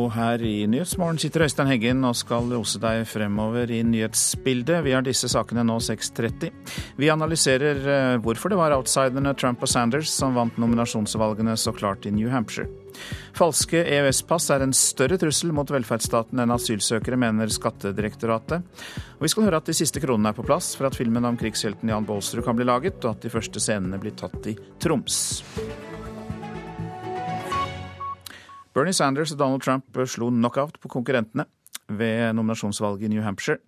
Og her i Nyhetsmorgen sitter Øystein Heggen og skal lose deg fremover i nyhetsbildet. Vi har disse sakene nå 6.30. Vi analyserer eh, hvorfor det var outsiderne Trump og Sanders som vant nominasjonsvalgene så klart i New Hampshire. Falske EØS-pass er en større trussel mot velferdsstaten enn asylsøkere, mener Skattedirektoratet. Og vi skal høre at de siste kronene er på plass for at filmen om krigshelten Jan Baalsrud kan bli laget, og at de første scenene blir tatt i Troms. Bernie Sanders og Donald Trump slo knockout på konkurrentene ved nominasjonsvalget i New Hampshire.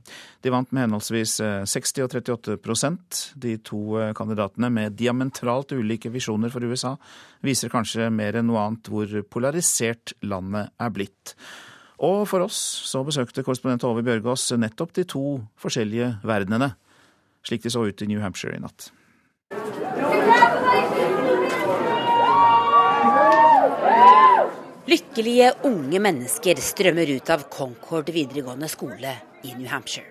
De vant med henholdsvis 60 eh, og 38% De to eh, kandidatene med diametralt ulike visjoner for USA viser kanskje mer enn noe annet hvor polarisert landet er blitt. Og for oss så besøkte korrespondent Ove Bjørgaas nettopp de to forskjellige verdenene, slik de så ut i New Hampshire i natt. Lykkelige unge mennesker strømmer ut av Concord videregående skole i New Hampshire.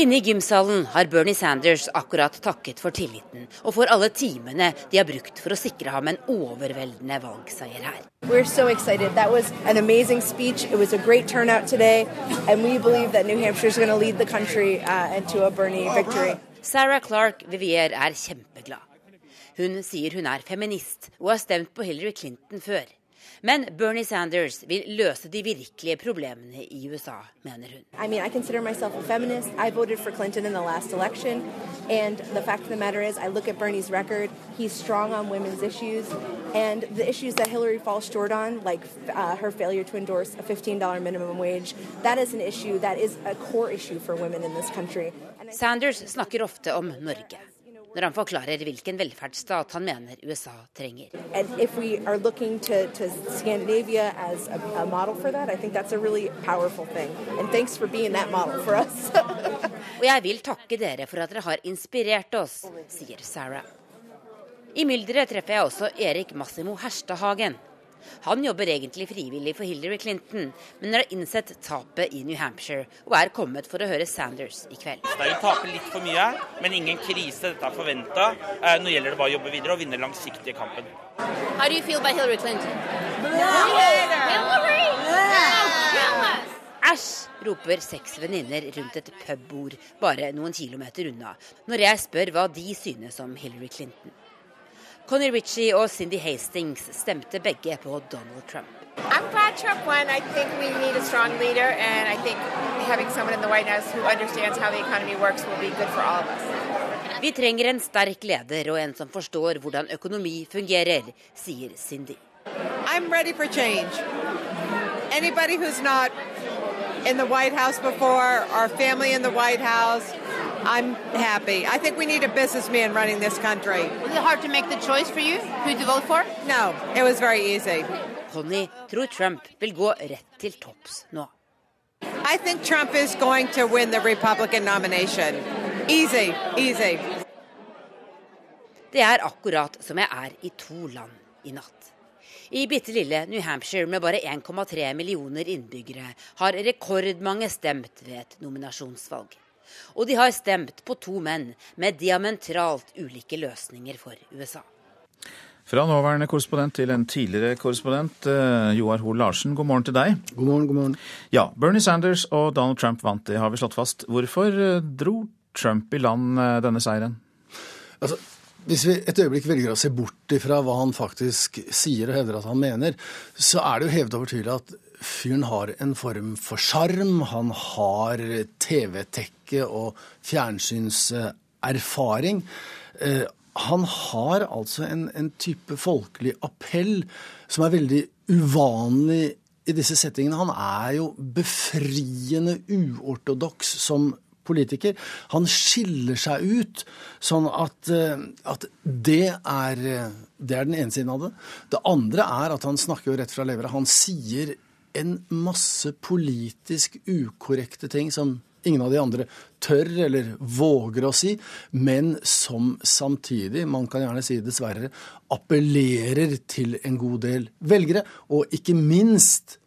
Inne i gymsalen har Bernie Sanders akkurat takket for tilliten og for alle timene de har brukt for å sikre ham en overveldende valgseier her. So excited. That was an amazing speech. It was a great turnout today, and we believe that New Hampshire is going to lead the country uh, into a Bernie victory. Sarah Clark Vivier er kjempeglad. Hun sier hun er feminist og har stemt på Hillary Clinton før. Men Bernie Sanders vil løse de virkelige problemene i USA, mener hun. I mean, I consider myself a feminist. I voted for Clinton in the last election. And the fact of the matter is, I look at Bernie's record. He's strong on women's issues. And the issues that Hillary falls short on, like uh, her failure to endorse a $15 minimum wage, that is an issue that is a core issue for women in this country. Sanders snakker ofte om Norge når han forklarer hvilken velferdsstat han mener USA trenger. To, to really Og jeg vil takke dere for at dere har inspirert oss, sier Sarah. I mylderet treffer jeg også Erik Massimo Herstadhagen. Han jobber egentlig frivillig for Hillary Clinton, men har innsett tapet i New Hampshire og er kommet for å høre Sanders i kveld. Hun taper litt for mye, men ingen krise. Dette er forventa. Eh, nå gjelder det bare å jobbe videre og vinne langsiktig kampen. How do you feel about Hillary Clinton? Hillary! Æsj! roper seks venninner rundt et pubbord bare noen kilometer unna, når jeg spør hva de synes om Hillary Clinton. Connie Ritchie og Cindy Hastings stemte begge på Donald Trump. I'm glad Trump won. I think we need a strong leader, and I think having someone in the White House who understands how the economy works will be good for all of us. Vi trenger en sterk leder og en som forstår hvordan økonomi fungerer, sier Cindy. I'm ready for change. Anybody who's not in the White House before, our family in the White House, I'm happy. I think we need a businessman running this country. Was it hard to make the choice for you who to vote for? No, it was very easy. Connie tror Trump vil gå rett til topps nå. I think Trump is going to win the Republican nomination. Easy, easy. Det er akkurat som jeg er i to land i natt. I bitte lille New Hampshire med bare 1,3 millioner innbyggere har rekordmange stemt ved et nominasjonsvalg. Og de har stemt på to menn med diametralt ulike løsninger for USA. Fra nåværende korrespondent til en tidligere korrespondent, eh, Joar Hoel Larsen, god morgen til deg. God morgen, god morgen. Ja, Bernie Sanders og Donald Trump vant, det har vi slått fast. Hvorfor eh, dro Trump i land eh, denne seieren? Altså, hvis vi et øyeblikk velger å se bort ifra hva han faktisk sier og hevder at han mener, så er det jo hevet over tvil at fyren har en form for sjarm. Han har TV-tekke og fjernsynserfaring. Eh, han har altså en, en, type folkelig appell som er veldig uvanlig i disse settingene. Han er jo befriende uortodoks som politiker. Han skiller seg ut sånn at, eh, at det, er, det er den ene siden av det. Det andre er at han snakker jo rett fra levra. Han sier en masse politisk ukorrekte ting som ingen av de andre tør eller våger å si, men som samtidig, man kan gjerne si dessverre, appellerer til en god del velgere, og ikke minst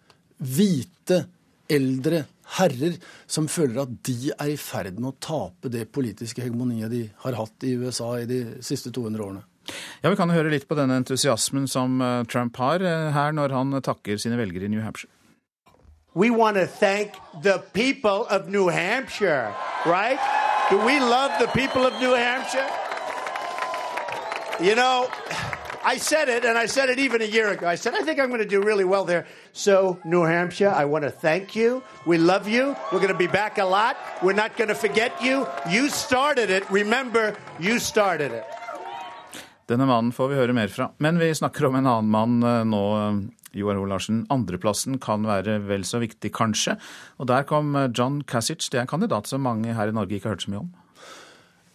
hvite, eldre herrer som føler at de er i ferd med å tape det politiske hegemoniet de har hatt i USA i de siste 200 årene. Ja, Vi kan høre litt på denne entusiasmen som eh, Trump har eh, her når han takker sine velgere i New Hampshire. We want to thank the people of New Hampshire, right? Do we love the people of New Hampshire? You know, I said it, and I said it even a year ago. I said, I think I'm going to do really well there. So, New Hampshire, I want to thank you. We love you. We're going to be back a lot. We're not going to forget you. You started it. Remember, you started it. Denne mannen får vi høre mer fra. Men vi snakker om en annen mann eh, nå, Joar Hoel Larsen. Andreplassen kan være vel så viktig, kanskje. Og der kom eh, John Cassic. Det er en kandidat som mange her i Norge ikke har hørt så mye om.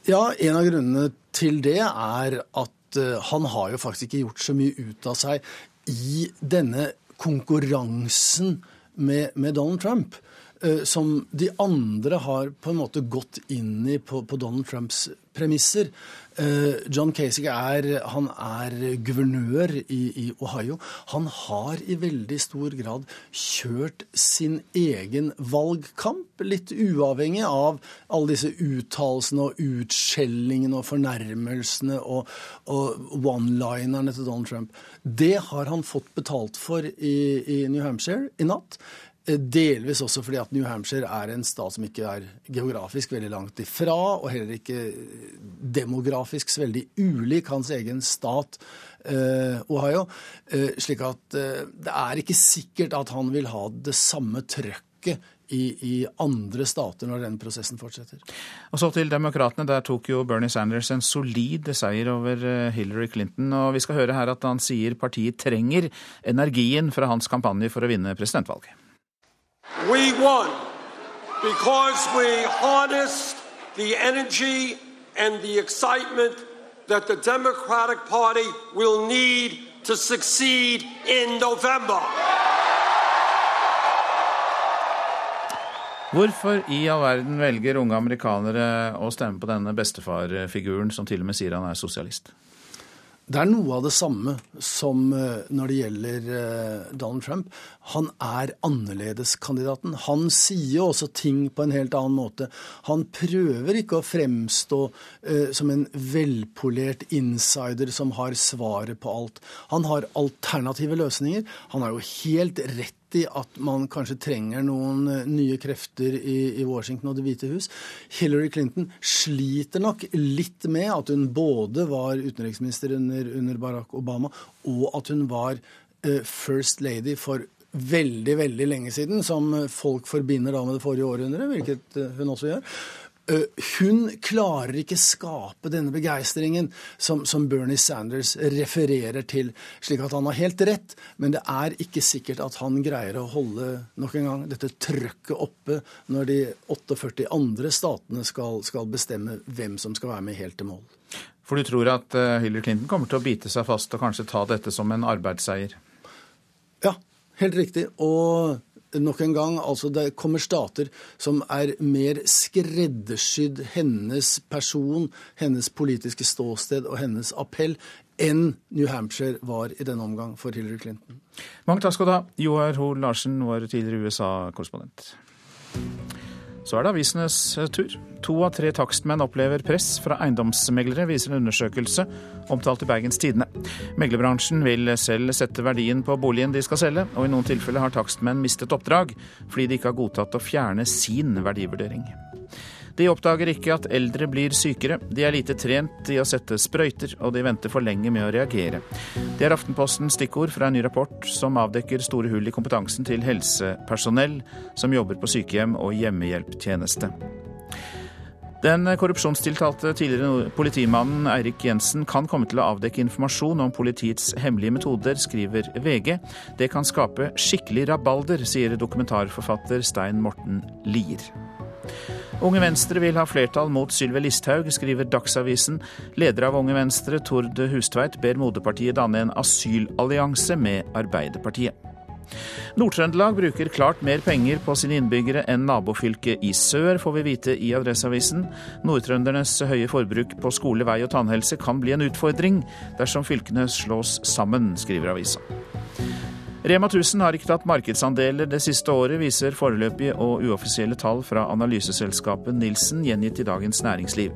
Ja, en av grunnene til det er at uh, han har jo faktisk ikke gjort så mye ut av seg i denne konkurransen med, med Donald Trump. Uh, som de andre har på en måte gått inn i på, på Donald Trumps premisser. Eh, John Kasich er, er guvernør i, i, Ohio. Han har i veldig stor grad kjørt sin egen valgkamp, litt uavhengig av alle disse uttalelsene og utskjellingene og fornærmelsene og, og one-linerne til Donald Trump. Det har han fått betalt for i, i New Hampshire i natt. Eh, delvis også fordi at New Hampshire er en stat som ikke er geografisk veldig langt ifra, og heller ikke demografisk så veldig ulik hans egen stat eh, Ohio. Eh, slik at eh, det er ikke sikkert at han vil ha det samme trøkket i, i, andre stater når denne prosessen fortsetter. Og Så til demokratene. Der tok jo Bernie Sanders en solid seier over eh, Hillary Clinton. Og vi skal høre her at han sier partiet trenger energien fra hans kampanje for å vinne presidentvalget. We won because we harnessed the energy and the excitement that the Democratic Party will need to succeed in November. Hvorfor i all verden velger unge amerikanere å stemme på denne bestefarfiguren som til og med sier han er sosialist? Det er noe av det samme som eh, når det gjelder eh, Donald Trump. Han er annerledeskandidaten. Han sier også ting på en helt annen måte. Han prøver ikke å fremstå uh, som en velpolert insider som har svaret på alt. Han har alternative løsninger. Han har jo helt rett i at man kanskje trenger noen eh, nye krefter i, i, Washington og Det hvite hus. Hillary Clinton sliter nok litt med at hun både var utenriksminister under, under Barack Obama, og at hun var uh, first lady for veldig, veldig lenge siden, som folk forbinder da med det forrige århundret, hvilket uh, hun også gjør. Eh, hun klarer ikke skape denne begeistringen som, som, Bernie Sanders refererer til. Slik at han har helt rett, men det er ikke sikkert at han greier å holde nok en gang dette trøkket oppe når de 48 andre statene skal, skal bestemme hvem som skal være med helt til mål. For du tror at eh, Hillary Clinton kommer til å bite seg fast og kanskje ta dette som en arbeidsseier? Ja, helt riktig. Og nok en gang, altså det kommer stater som er mer skreddersydd hennes person, hennes politiske ståsted og hennes appell enn New Hampshire var i denne omgang for Hillary Clinton. Mange takk skal du ha, Joar Hoel Larsen, vår tidligere USA-korrespondent. Så er det avisenes eh, tur. To av tre takstmenn opplever press fra eiendomsmeglere, viser en undersøkelse omtalt i Bergens Tidende. Meglerbransjen vil selv sette verdien på boligen de skal selge, og i noen tilfeller har takstmenn mistet oppdrag fordi de ikke har godtatt å fjerne sin verdivurdering. De oppdager ikke at eldre blir sykere, de er lite trent i å sette sprøyter, og de venter for lenge med å reagere. Det er Aftenpostens stikkord fra en ny rapport som avdekker store hull i kompetansen til helsepersonell som jobber på sykehjem og hjemmehjelptjeneste. Den korrupsjonstiltalte tidligere politimannen Eirik Jensen kan komme til å avdekke informasjon om politiets hemmelige metoder, skriver VG. Det kan skape skikkelig rabalder, sier dokumentarforfatter Stein Morten Lier. Unge Venstre vil ha flertall mot Sylvi Listhaug, skriver Dagsavisen. Leder av Unge Venstre, Tord Hustveit, ber moderpartiet danne en asylallianse med Arbeiderpartiet. Nord-Trøndelag bruker klart mer penger på sine innbyggere enn nabofylket i sør, får vi vite i Adresseavisen. Nordtrøndernes høye forbruk på skole, vei og tannhelse kan bli en utfordring dersom fylkene slås sammen, skriver avisa. Rema 1000 har ikke tatt markedsandeler det siste året, viser foreløpige og uoffisielle tall fra analyseselskapet Nilsen, gjengitt i Dagens Næringsliv.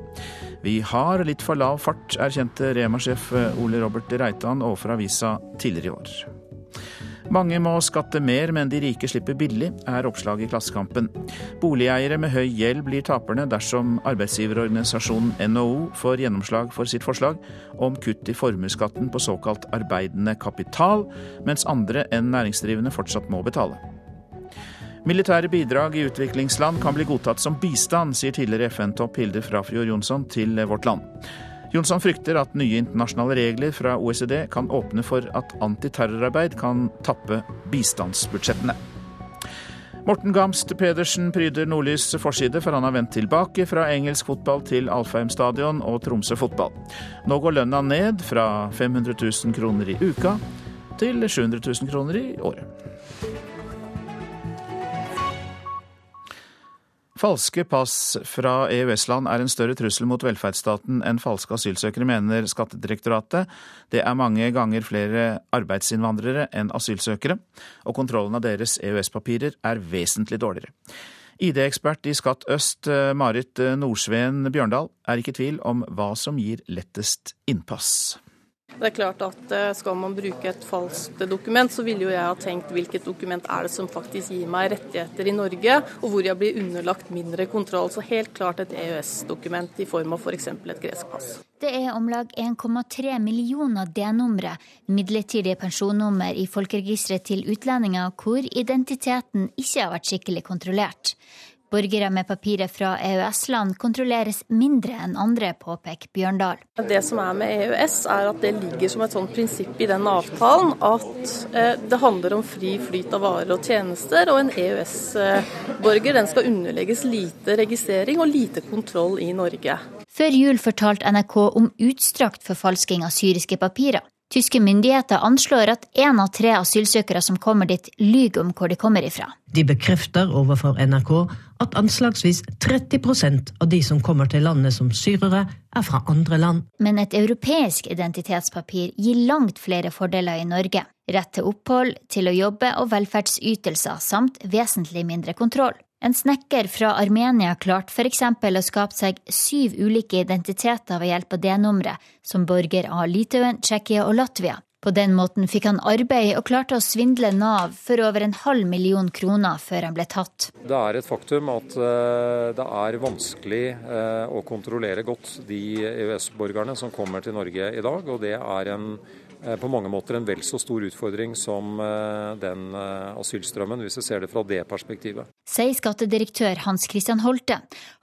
Vi har litt for lav fart, erkjente Rema-sjef Ole Robert Reitan overfor avisa tidligere i år. Mange må skatte mer, men de rike slipper billig, er oppslaget i Klassekampen. Boligeiere med høy gjeld blir taperne dersom arbeidsgiverorganisasjonen NHO får gjennomslag for sitt forslag om kutt i formuesskatten på såkalt arbeidende kapital, mens andre enn næringsdrivende fortsatt må betale. Militære bidrag i utviklingsland kan bli godtatt som bistand, sier tidligere FN-topp Hilde Frafjord Jonsson til Vårt Land. Jonsson frykter at nye internasjonale regler fra OECD kan åpne for at antiterrorarbeid kan tappe bistandsbudsjettene. Morten Gamst Pedersen pryder Nordlys forside, for han har vendt tilbake fra engelsk fotball til Alfheim stadion og Tromsø fotball. Nå går lønna ned fra 500 000 kroner i uka til 700 000 kroner i året. Falske pass fra EØS-land er en større trussel mot velferdsstaten enn falske asylsøkere, mener Skattedirektoratet. Det er mange ganger flere arbeidsinnvandrere enn asylsøkere, og kontrollen av deres EØS-papirer er vesentlig dårligere. ID-ekspert i Skatt øst, Marit Nordsveen Bjørndal, er ikke i tvil om hva som gir lettest innpass. Det er klart at eh, Skal man bruke et falskt dokument, så ville jo jeg ha tenkt hvilket dokument er det som faktisk gir meg rettigheter i Norge, og hvor jeg blir underlagt mindre kontroll. Så helt klart et EØS-dokument i form av f.eks. For et gresk pass. Det er om lag 1,3 millioner D-numre, midlertidige pensjonnummer i folkeregisteret til utlendinger hvor identiteten ikke har vært skikkelig kontrollert. Borgere med papirer fra EØS-land kontrolleres mindre enn andre, påpeker Bjørndal. Det som er med EØS, er at det ligger som et sånt prinsipp i den avtalen at eh, det handler om fri flyt av varer og tjenester, og en EØS-borger den skal underlegges lite registrering og lite kontroll i Norge. Før jul fortalte NRK om utstrakt forfalsking av syriske papirer. Tyske myndigheter anslår at én av tre asylsøkere som kommer dit, lyver om hvor de kommer ifra. De bekrefter overfor NRK at anslagsvis 30% av de som kommer til landet som syrere, er fra andre land. Men et europeisk identitetspapir gir langt flere fordeler i Norge. Rett til opphold, til å jobbe og velferdsytelser, samt vesentlig mindre kontroll. En snekker fra Armenia klarte f.eks. å skape seg syv ulike identiteter ved hjelp av D-numre, som borger av Litauen, Tsjekkia og Latvia. På den måten fikk han arbeid og klarte å svindle Nav for over en halv million kroner før han ble tatt. Det er et faktum at eh, det er vanskelig eh, å kontrollere godt de EØS-borgerne som kommer til Norge i dag, og det er en på mange måter en vel så stor utfordring som eh, den eh, asylstrømmen, hvis vi ser det fra det perspektivet. Sier skattedirektør Hans Christian Holte.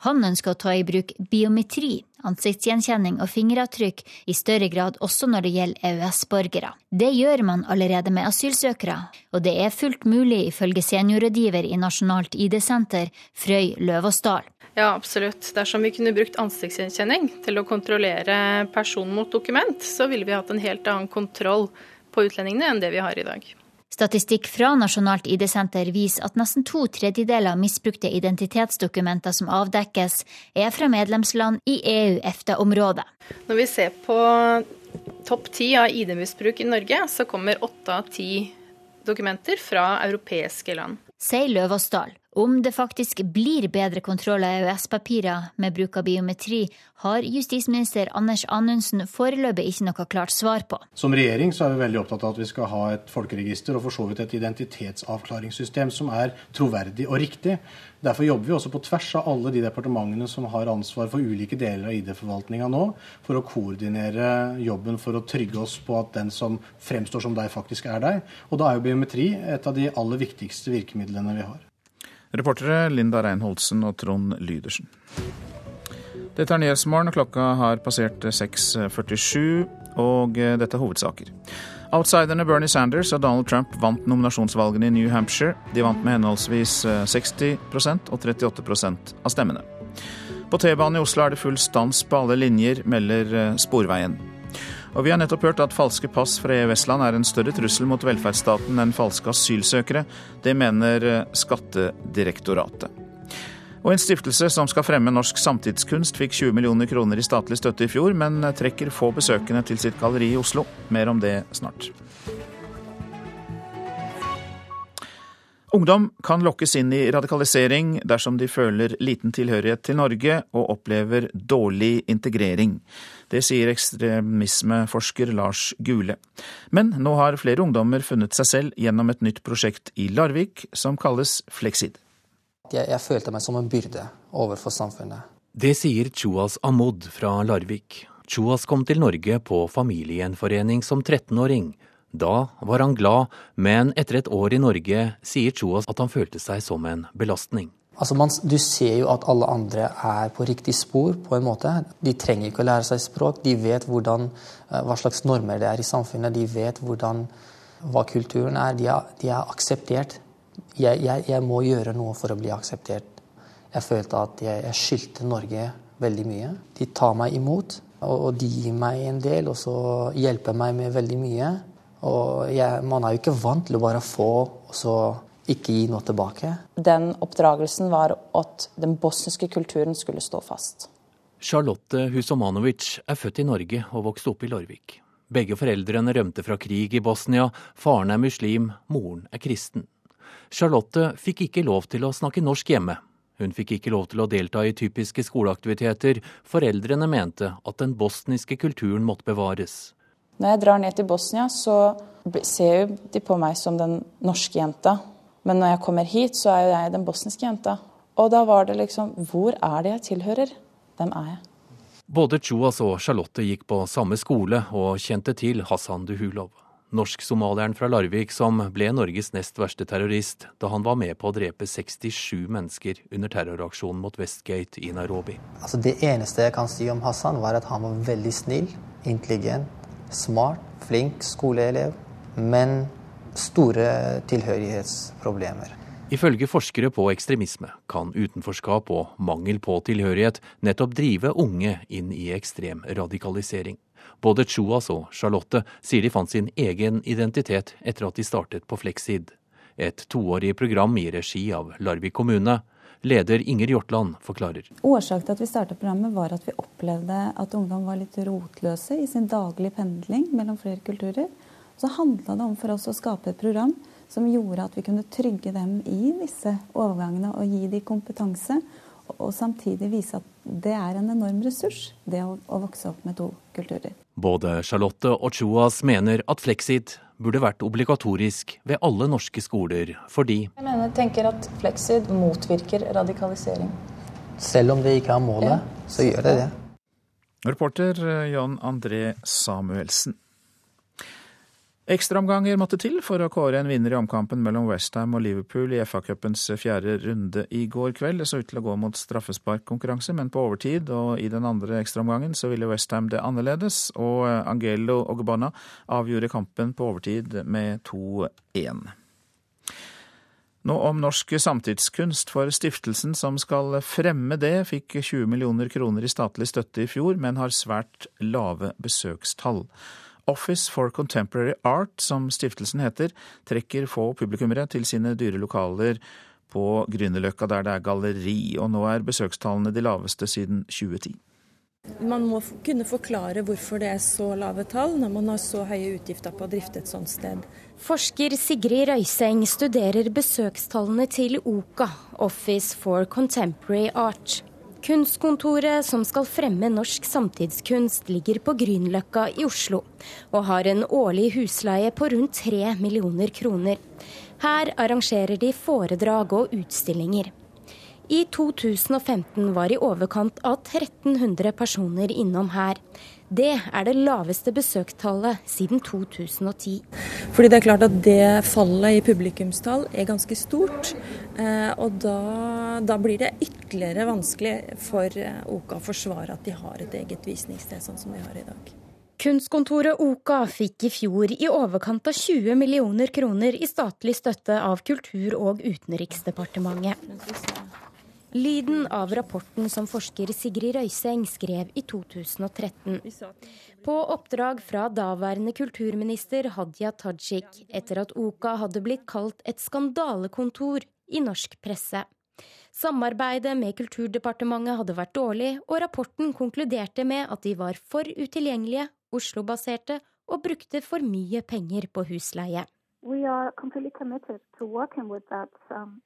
Han ønsker å ta i bruk biometri, ansiktsgjenkjenning og fingeravtrykk i større grad også når det gjelder EØS-borgere. Det gjør man allerede med asylsøkere, og det er fullt mulig ifølge seniorrådgiver i Nasjonalt ID-senter, Frøy Løvaasdal. Ja, absolutt. Dersom vi kunne brukt ansiktsgjenkjenning til å kontrollere person mot dokument, så ville vi hatt en helt annen kontroll på utlendingene enn det vi har i dag. Statistikk fra Nasjonalt ID-senter viser at nesten to tredjedeler av misbrukte identitetsdokumenter som avdekkes, er fra medlemsland i EU-EFTA-området. Når vi ser på topp ti av ID-misbruk i Norge, så kommer åtte av ti dokumenter fra europeiske land. Sier Løvaasdal. Om det faktisk blir bedre kontroll av EØS-papirer med bruk av biometri, har justisminister Anders Anundsen foreløpig ikke noe klart svar på. Som regjering så er vi veldig opptatt av at vi skal ha et folkeregister og for så vidt et identitetsavklaringssystem som er troverdig og riktig. Derfor jobber vi også på tvers av alle de departementene som har ansvar for ulike deler av ID-forvaltninga nå, for å koordinere jobben for å trygge oss på at den som fremstår som deg, faktisk er deg. Og da er jo biometri et av de aller viktigste virkemidlene vi har. Reportere Linda Reinholdsen og Trond Lydersen. Dette er Nyhetsmorgen, klokka har passert 6.47, og dette er hovedsaker. Outsiderne Bernie Sanders og Donald Trump vant nominasjonsvalgene i New Hampshire. De vant med henholdsvis 60% og 38% av stemmene. På T-banen i Oslo er det full stans på alle linjer, melder Sporveien. Og vi har nettopp hørt at falske pass fra EØS-land er en større trussel mot velferdsstaten enn falske asylsøkere. Det mener eh, Skattedirektoratet. Og en stiftelse som skal fremme norsk samtidskunst, fikk 20 millioner kroner i statlig støtte i fjor, men trekker få besøkende til sitt galleri i Oslo. Mer om det snart. Ungdom kan lokkes inn i radikalisering dersom de føler liten tilhørighet til Norge og opplever dårlig integrering. Det sier ekstremismeforsker Lars Gule. Men nå har flere ungdommer funnet seg selv gjennom et nytt prosjekt i Larvik som kalles Fleksid. Jeg, jeg følte meg som en byrde overfor samfunnet. Det sier Chuas Amod fra Larvik. Chuas kom til Norge på familiegjenforening som 13-åring da var han glad, men etter et år i Norge sier Chuas at han følte seg som en belastning. Altså man, du ser jo at alle andre er på riktig spor, på en måte. De trenger ikke å lære seg språk. De vet hvordan, eh, hva slags normer det er i samfunnet. De vet hvordan, hva kulturen er. De er, de er akseptert. Jeg, jeg, jeg, må gjøre noe for å bli akseptert. Jeg følte at jeg, jeg skyldte Norge veldig mye. De tar meg imot, og, og de gir meg en del, og så hjelper meg med veldig mye. Og man er jo ikke vant til å bare få, og så ikke gi noe tilbake. Den oppdragelsen var at den bosniske kulturen skulle stå fast. Charlotte Husomanovic er født i Norge og vokste opp i Larvik. Begge foreldrene rømte fra krig i Bosnia. Faren er muslim, moren er kristen. Charlotte fikk ikke lov til å snakke norsk hjemme. Hun fikk ikke lov til å delta i typiske skoleaktiviteter. Foreldrene mente at den bosniske kulturen måtte bevares. Når jeg drar ned til Bosnia, så ser de på meg som den norske jenta. Men når jeg kommer hit, så er jeg den bosniske jenta. Og da var det liksom Hvor er det jeg tilhører? Hvem er jeg? Både Chuas og Charlotte gikk på samme skole og kjente til Hassan Duhulov. Norsk-somalieren fra Larvik som ble Norges nest verste terrorist da han var med på å drepe 67 mennesker under terroraksjonen mot Westgate i Nairobi. Altså det eneste jeg kan si om Hassan, var at han var veldig snill, intelligent, smart, flink skoleelev, men store tilhørighetsproblemer. Ifølge forskere på ekstremisme kan utenforskap og mangel på tilhørighet nettopp drive unge inn i ekstrem radikalisering. Både Chuas og Charlotte sier de fant sin egen identitet etter at de startet på Fleksid, et toårig program i regi av Larvik kommune Leder Inger Hjortland forklarer. Årsaken til at vi startet programmet var at vi opplevde at ungdom var litt rotløse i sin daglige pendling mellom flere kulturer. Så handla det om for oss å skape et program som gjorde at vi kunne trygge dem i disse overgangene og gi dem kompetanse. Og samtidig vise at det er en enorm ressurs, det å, å vokse opp med to kulturer. Både Charlotte og Chuas mener at Flexit burde vært obligatorisk ved alle norske skoler, fordi Jeg mener, tenker at Flexit motvirker radikalisering. Selv om det ikke er målet, ja. så gjør det det. Reporter Jan André Samuelsen. Ekstraomganger måtte til for å kåre en vinner i omkampen mellom Westham og Liverpool i FA-cupens fjerde runde i går kveld. Det så ut til å gå mot straffesparkkonkurranse, men på overtid og i den andre ekstraomgangen så ville Westham det annerledes, og Angelo Ogbonna avgjorde kampen på overtid med 2-1. Nå om norsk samtidskunst, for stiftelsen som skal fremme det, fikk 20 millioner kroner i statlig støtte i fjor, men har svært lave besøkstall. Office for Contemporary Art, som stiftelsen heter, trekker få publikummere til sine dyre lokaler på Grünerløkka, der det er galleri, og nå er besøkstallene de laveste siden 2010. Man må kunne forklare hvorfor det er så lave tall når man har så høye utgifter på å drifte et sånt sted. Forsker Sigrid Røiseng studerer besøkstallene til OCA, Office for Contemporary Art. Kunstkontoret som skal fremme norsk samtidskunst, ligger på Grünerløkka i Oslo, og har en årlig husleie på rundt tre millioner kroner. Her arrangerer de foredrag og utstillinger. I 2015 var i overkant av 1300 personer innom her. Det er det laveste besøktallet siden 2010. Fordi det er klart at det fallet i publikumstall er ganske stort. Eh, og da, da blir det ytterligere vanskelig for eh, OKA å forsvare at de har et eget visningssted sånn som de har i dag. Kunstkontoret OKA fikk i fjor i overkant av 20 millioner kroner i statlig støtte av Kultur- og utenriksdepartementet. Lyden av rapporten som forsker Sigrid Røiseng skrev i 2013. På oppdrag fra daværende kulturminister Hadia Tajik etter at OKA hadde blitt kalt et skandalekontor i norsk presse. Samarbeidet med Kulturdepartementet hadde vært dårlig, og rapporten konkluderte med at de var for utilgjengelige, Oslo-baserte og brukte for mye penger på husleie. We are completely committed to working with that, um.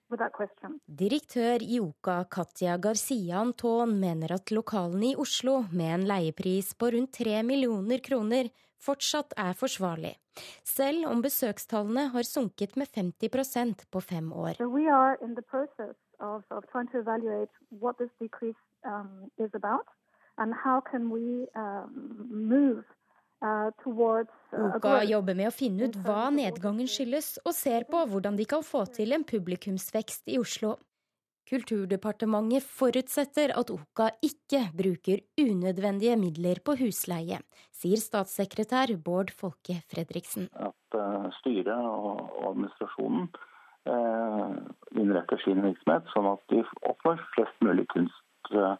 Direktør i OKA Katja Garcia Anton mener at lokalene i Oslo med en leiepris på rundt 3 millioner kroner fortsatt er forsvarlig, selv om besøkstallene har sunket med 50% på fem år. So we are in the process of, of trying to evaluate what this decrease um, is about and how can we um, move uh, towards uh, Oka jobber med å finne ut hva nedgangen skyldes, og ser på hvordan de kan få til en publikumsvekst i Oslo. Kulturdepartementet forutsetter at Oka ikke bruker unødvendige midler på husleie, sier statssekretær Bård Folke Fredriksen. at eh, styret og administrasjonen eh, innretter sin virksomhet sånn at de oppnår flest mulig kunst eh,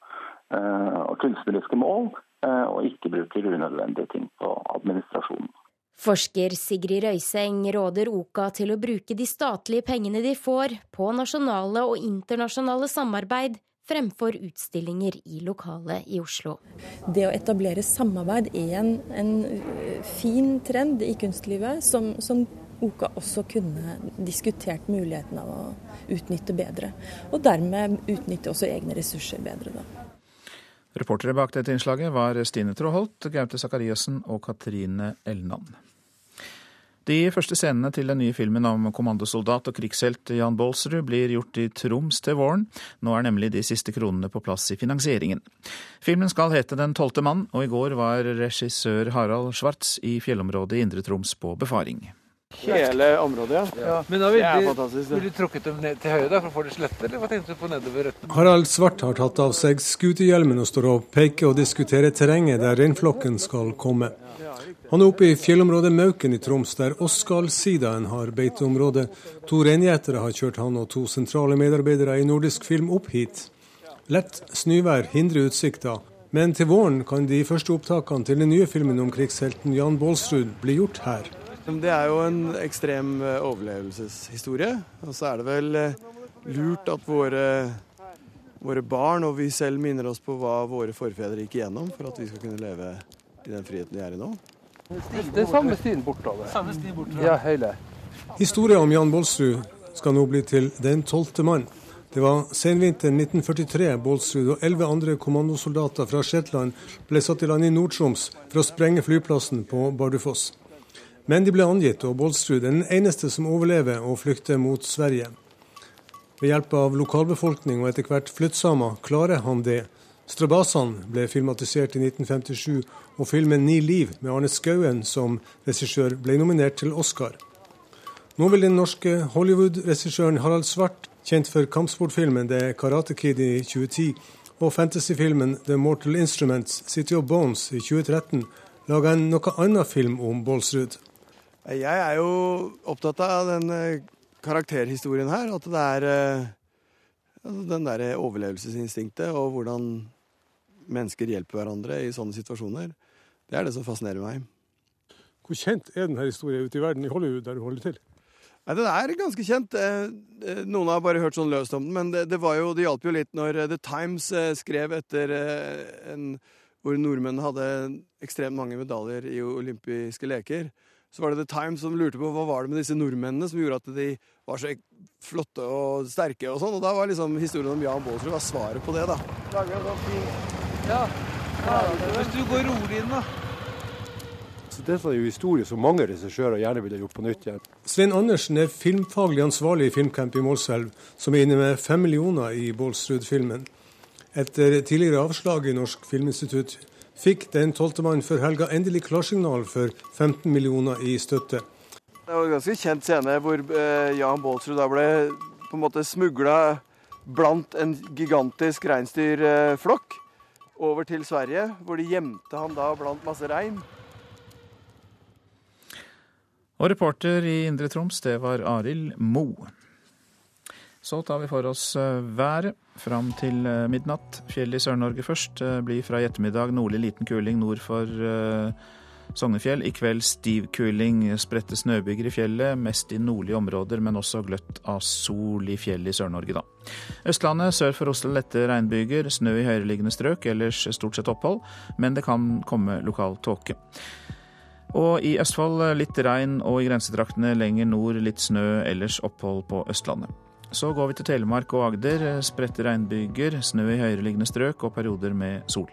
og kunstneriske mål, og ikke bruker unødvendige ting på administrasjonen. Forsker Sigrid Røyseng råder Oka til å bruke de statlige pengene de får, på nasjonale og internasjonale samarbeid, fremfor utstillinger i lokalet i Oslo. Det å etablere samarbeid er en, en fin trend i kunstlivet som, som Oka også kunne diskutert muligheten av å utnytte bedre. Og dermed utnytte også egne ressurser bedre. Da. Reportere bak dette innslaget var Stine Tråholt, Gaute Sakariassen og Katrine Elnan. De første scenene til den nye filmen om kommandosoldat og krigshelt Jan Baalsrud blir gjort i Troms til våren. Nå er nemlig de siste kronene på plass i finansieringen. Filmen skal hete Den tolvte mann, og i går var regissør Harald Schwartz i fjellområdet i Indre Troms på befaring. Hele området, ja. Men da er fantastisk. de, vil du trukket dem ned til høyre da, for å få det slette, eller hva tenkte du på nedover røttene? Harald Svart har tatt av seg scooterhjelmen og står og peker og diskuterer terrenget der reinflokken skal komme. Han er oppe i fjellområdet Mauken i Troms, der Oskal-sidaen har beiteområde. To reingjetere har kjørt han og to sentrale medarbeidere i Nordisk Film opp hit. Lett snøvær hindrer utsikta, men til våren kan de første opptakene til den nye filmen om krigshelten Jan Baalsrud bli gjort her. Det er jo en ekstrem eh, overlevelseshistorie. Og så er det vel eh, lurt at våre, våre barn og vi selv minner oss på hva våre forfedre gikk igjennom for at vi skal kunne leve i den friheten vi er i nå. Det er samme stien bortover. Samme stien bortover. Ja, hele. Historia om Jan Baalsrud skal nå bli til Den tolvte mann. Det var senvinteren 1943 Baalsrud og elleve andre kommandosoldater fra Shetland ble satt i land i Nord-Troms for å sprenge flyplassen på Bardufoss. Men de ble angitt, og Baalsrud er den eneste som overlever og flykter mot Sverige. Ved hjelp av lokalbefolkning og etter hvert flyttsamer klarer han det. Strabasene ble filmatisert i 1957, og filmen 'Ni liv' med Arne Skouen som regissør ble nominert til Oscar. Nå vil den norske Hollywood-regissøren Harald Svart, kjent for kampsportfilmen The Karate Kid i 2010 og fantasyfilmen The Mortal Instruments City of Bones i 2013, lage en noe annen film om Baalsrud. Jeg er jo opptatt av den eh, karakterhistorien her. At det er eh, altså den derre overlevelsesinstinktet og hvordan mennesker hjelper hverandre i sånne situasjoner. Det er det som fascinerer meg. Hvor kjent er denne historien ute i verden, i Hollywood, der du holder til? Nei, Den er ganske kjent. Eh, Noen har bare hørt sånn løst om den, men det, det, var jo, det hjalp jo litt når The Times skrev etter en, hvor nordmenn hadde ekstremt mange medaljer i olympiske leker. Så var det The Times som lurte på hva var det med disse nordmennene som gjorde at de var så flotte og sterke og sånn. Og da var liksom historien om Jan Baalsrud var svaret på det, da. Sånn ja. Hvis du går rolig inn, da. Så dette er jo historie som mange regissører gjerne ville gjort på nytt igjen. Svein Andersen er filmfaglig ansvarlig i Filmcamp i Målselv, som er inne med fem millioner i Baalsrud-filmen. Etter tidligere avslag i Norsk Filminstitutt fikk Den tolvte mann før helga endelig klarsignal for 15 millioner i støtte. Det var en ganske kjent scene hvor eh, Jan Baalsrud da ble på en måte smugla blant en gigantisk reinsdyrflokk over til Sverige, hvor de gjemte han da blant masse rein. Og reporter i Indre Troms, det var Arild Mo. Så tar vi for oss været fram til midnatt. Fjell i Sør-Norge først. Blir fra i ettermiddag nordlig liten kuling nord for Sognefjell. I kveld stiv kuling, spredte snøbyger i fjellet, mest i nordlige områder, men også gløtt av sol i fjellet i Sør-Norge, da. Østlandet sør for Oslo lette regnbyger, snø i høyereliggende strøk, ellers stort sett opphold, men det kan komme lokal tåke. Og i Østfold litt regn, og i grensetraktene lenger nord litt snø, ellers opphold på Østlandet. Så går vi til Telemark og Agder. Spredte regnbyger, snø i høyereliggende strøk og perioder med sol.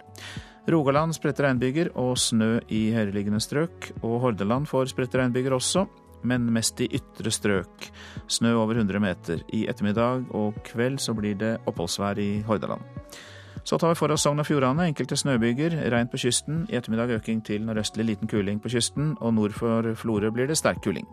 Rogaland spredte regnbyger og snø i høyereliggende strøk. Og Hordaland får spredte regnbyger også, men mest i ytre strøk. Snø over 100 meter. I ettermiddag og kveld så blir det oppholdsvær i Hordaland. Så tar vi for oss Sogn og Fjordane. Enkelte snøbyger, regn på kysten. I ettermiddag øking til nordøstlig liten kuling på kysten, og nord for Florø blir det sterk kuling.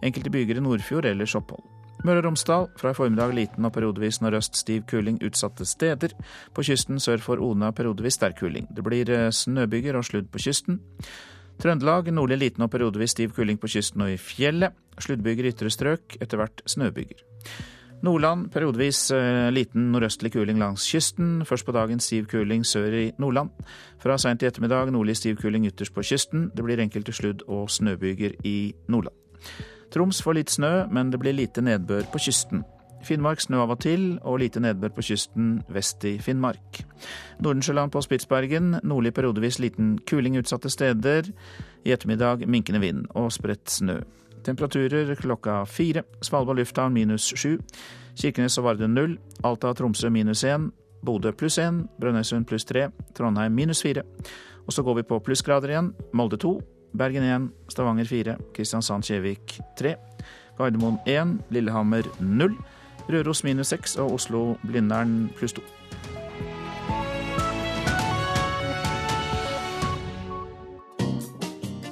Enkelte byger i Nordfjord, ellers opphold. Møre og Romsdal fra i formiddag liten og periodevis nordøst stiv kuling utsatte steder. På kysten sør for Ona periodevis sterk kuling. Det blir eh, snøbyger og sludd på kysten. Trøndelag nordlig liten og periodevis stiv kuling på kysten og i fjellet. Sluddbyger i ytre strøk, etter hvert snøbyger. Nordland periodevis eh, liten nordøstlig kuling langs kysten. Først på dagen stiv kuling sør i Nordland. Fra seint i ettermiddag nordlig stiv kuling ytterst på kysten. Det blir enkelte sludd- og snøbyger i Nordland. Troms får litt snø, men det blir lite nedbør på kysten. Finnmark snø av og til, og lite nedbør på kysten vest i Finnmark. Nordensjøland på Spitsbergen nordlig periodevis liten kuling utsatte steder. I ettermiddag minkende vind og spredt snø. Temperaturer klokka fire. Svalbard lufthavn minus sju. Kirkenes og Vardø null. Alta og Tromsø minus én. Bodø pluss én. Brønnøysund pluss tre. Trondheim minus fire. Og så går vi på plussgrader igjen. Molde to. Bergen 1, Stavanger 4, Kristiansand-Kjevik 3, Gardermoen 1, Lillehammer 0, Røros minus 6 og Oslo-Blindern pluss 2.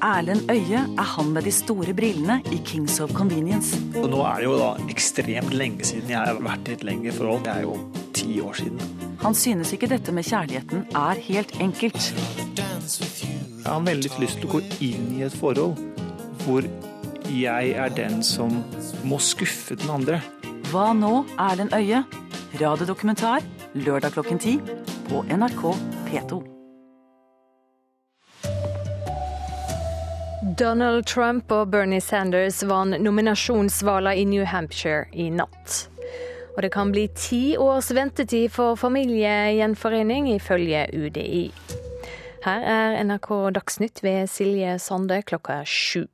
Erlend Øye er han med de store brillene i Kings of Convenience. Og nå er det jo da ekstremt lenge siden jeg har vært i et lengre forhold. Det er jo ti år siden. Han synes ikke dette med kjærligheten er helt enkelt. Jeg har veldig lyst til å gå inn i et forhold hvor jeg er den som må skuffe den andre. Hva nå, Erlend Øye? Radiodokumentar lørdag klokken ti på NRK P2. Donald Trump og Bernie Sanders vant nominasjonsvalget i New Hampshire i natt. Og det kan bli ti års ventetid for familiegjenforening, ifølge UDI. Her er NRK Dagsnytt ved Silje Sande klokka sju.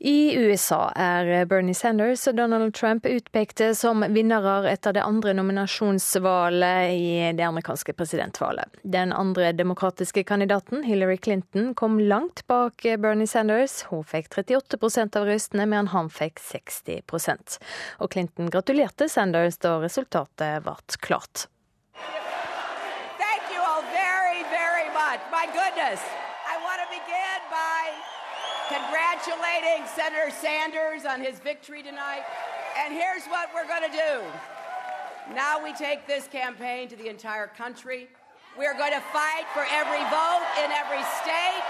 I USA er Bernie Sanders og Donald Trump utpekte som vinnere etter det andre nominasjonsvalget i det amerikanske presidentvalget. Den andre demokratiske kandidaten, Hillary Clinton, kom langt bak Bernie Sanders. Hun fikk 38% av røstene, mens han fikk 60% Og Clinton gratulerte Sanders da resultatet ble klart. I want to begin by congratulating Senator Sanders on his victory tonight. And here's what we're going to do. Now we take this campaign to the entire country. We're going to fight for every vote in every state.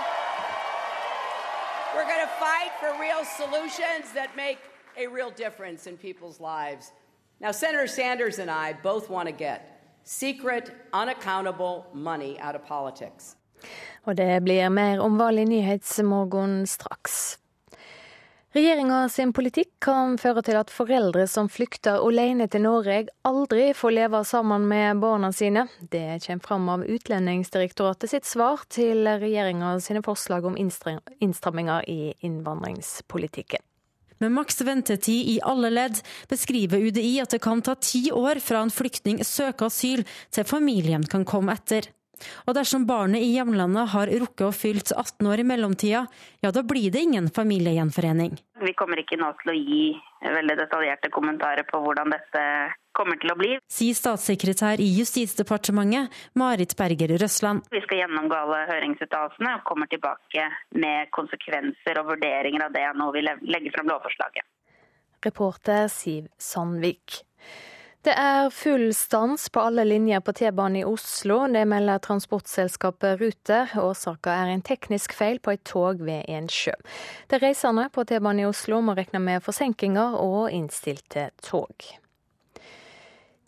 We're going to fight for real solutions that make a real difference in people's lives. Now, Senator Sanders and I both want to get secret, unaccountable money out of politics. Og det blir mer om valg i Nyhetsmorgen straks. Regjeringa sin politikk kan føre til at foreldre som flykter alene til Norge, aldri får leve sammen med barna sine. Det kommer fram av Utlendingsdirektoratet sitt svar til regjeringa sine forslag om innstramminger i innvandringspolitikken. Med maks ventetid i alle ledd beskriver UDI at det kan ta ti år fra en flyktning søker asyl til familien kan komme etter. Og dersom barnet i hjemlandet har rukket å fylt 18 år i mellomtida, ja da blir det ingen familiegjenforening. Vi kommer ikke nå til å gi veldig detaljerte kommentarer på hvordan dette kommer til å bli. Sier statssekretær i Justisdepartementet, Marit Berger Røsland. Vi skal gjennomgå alle høringsuttalelsene og kommer tilbake med konsekvenser og vurderinger av det når vi legger frem lovforslaget. Reporter Siv Sandvik. Det er full stans på alle linjer på T-banen i Oslo. Det melder transportselskapet Ruter. Årsaken er en teknisk feil på et tog ved Ensjø. De reisende på T-banen i Oslo må regne med forsinkelser og innstilte tog.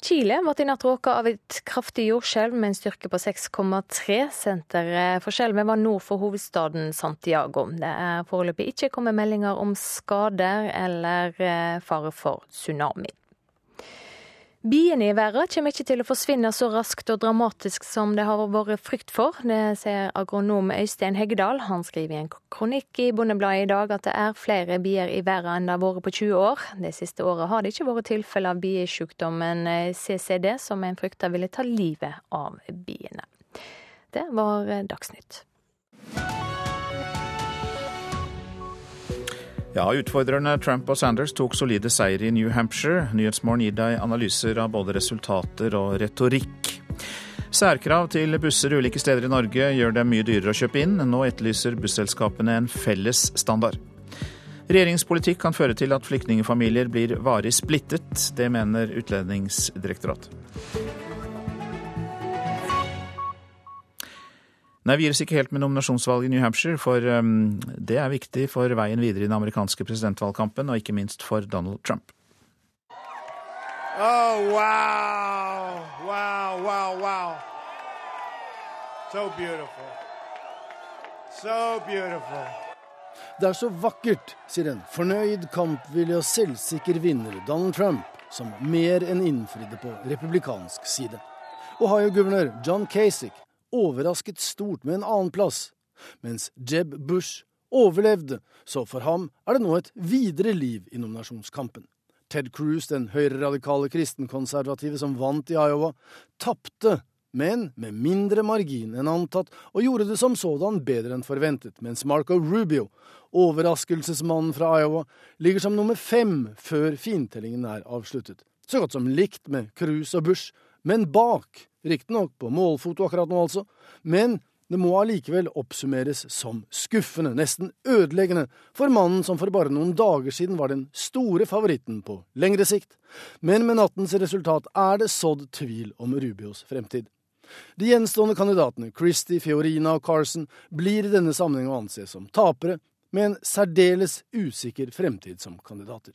Chile ble i natt råka av et kraftig jordskjelv med en styrke på 6,3. Senteret for skjelvet var nord for hovedstaden Santiago. Det er foreløpig ikke kommet meldinger om skader eller eh, fare for tsunami. Biene i verden kommer ikke til å forsvinne så raskt og dramatisk som det har vært frykt for. Det sier agronom Øystein Heggedal. Han skriver i en kronikk i Bondebladet i dag at det er flere bier i verden enn det har vært på 20 år. Det siste året har det ikke vært tilfelle av biesjukdommen eh, CCD, som en frykta ville ta livet av biene. Det var eh, Dagsnytt. Ja, Utfordrerne Trump og Sanders tok solide seier i New Hampshire. Nyhetsmorgen gir deg analyser av både resultater og retorikk. Særkrav til busser ulike steder i Norge gjør dem mye dyrere å kjøpe inn. Nå etterlyser busselskapene en felles standard. Regjeringspolitikk kan føre til at flyktningfamilier blir varig splittet. Det mener Utlendingsdirektoratet. Nei, vi gir oss ikke helt med nominasjonsvalget i New Hampshire, for um, det er viktig for veien videre i den amerikanske presidentvalgkampen, og ikke minst for Donald Trump. Oh, wow. Wow, wow, wow. So beautiful. So beautiful. Det er så vakkert, sier en fornøyd, kampvillig og selvsikker vinner, Donald Trump, som mer enn innfridde på republikansk side. Ohio-guvernør John Kasich overrasket stort med en annenplass, mens Jeb Bush overlevde, så for ham er det nå et videre liv i nominasjonskampen. Ted Cruz, den høyreradikale kristenkonservative som vant i Iowa, tapte, men med mindre margin enn antatt, og gjorde det som sådan bedre enn forventet, mens Marco Rubio, overraskelsesmannen fra Iowa, ligger som nummer fem før fintellingen er avsluttet. Så godt som likt med Cruz og Bush, men bak Riktignok på målfoto akkurat nå, altså, men det må allikevel oppsummeres som skuffende, nesten ødeleggende, for mannen som for bare noen dager siden var den store favoritten på lengre sikt. Men med nattens resultat er det sådd tvil om Rubios fremtid. De gjenstående kandidatene, Christie, Fiorina og Carson, blir i denne sammenheng å anse som tapere, med en særdeles usikker fremtid som kandidater.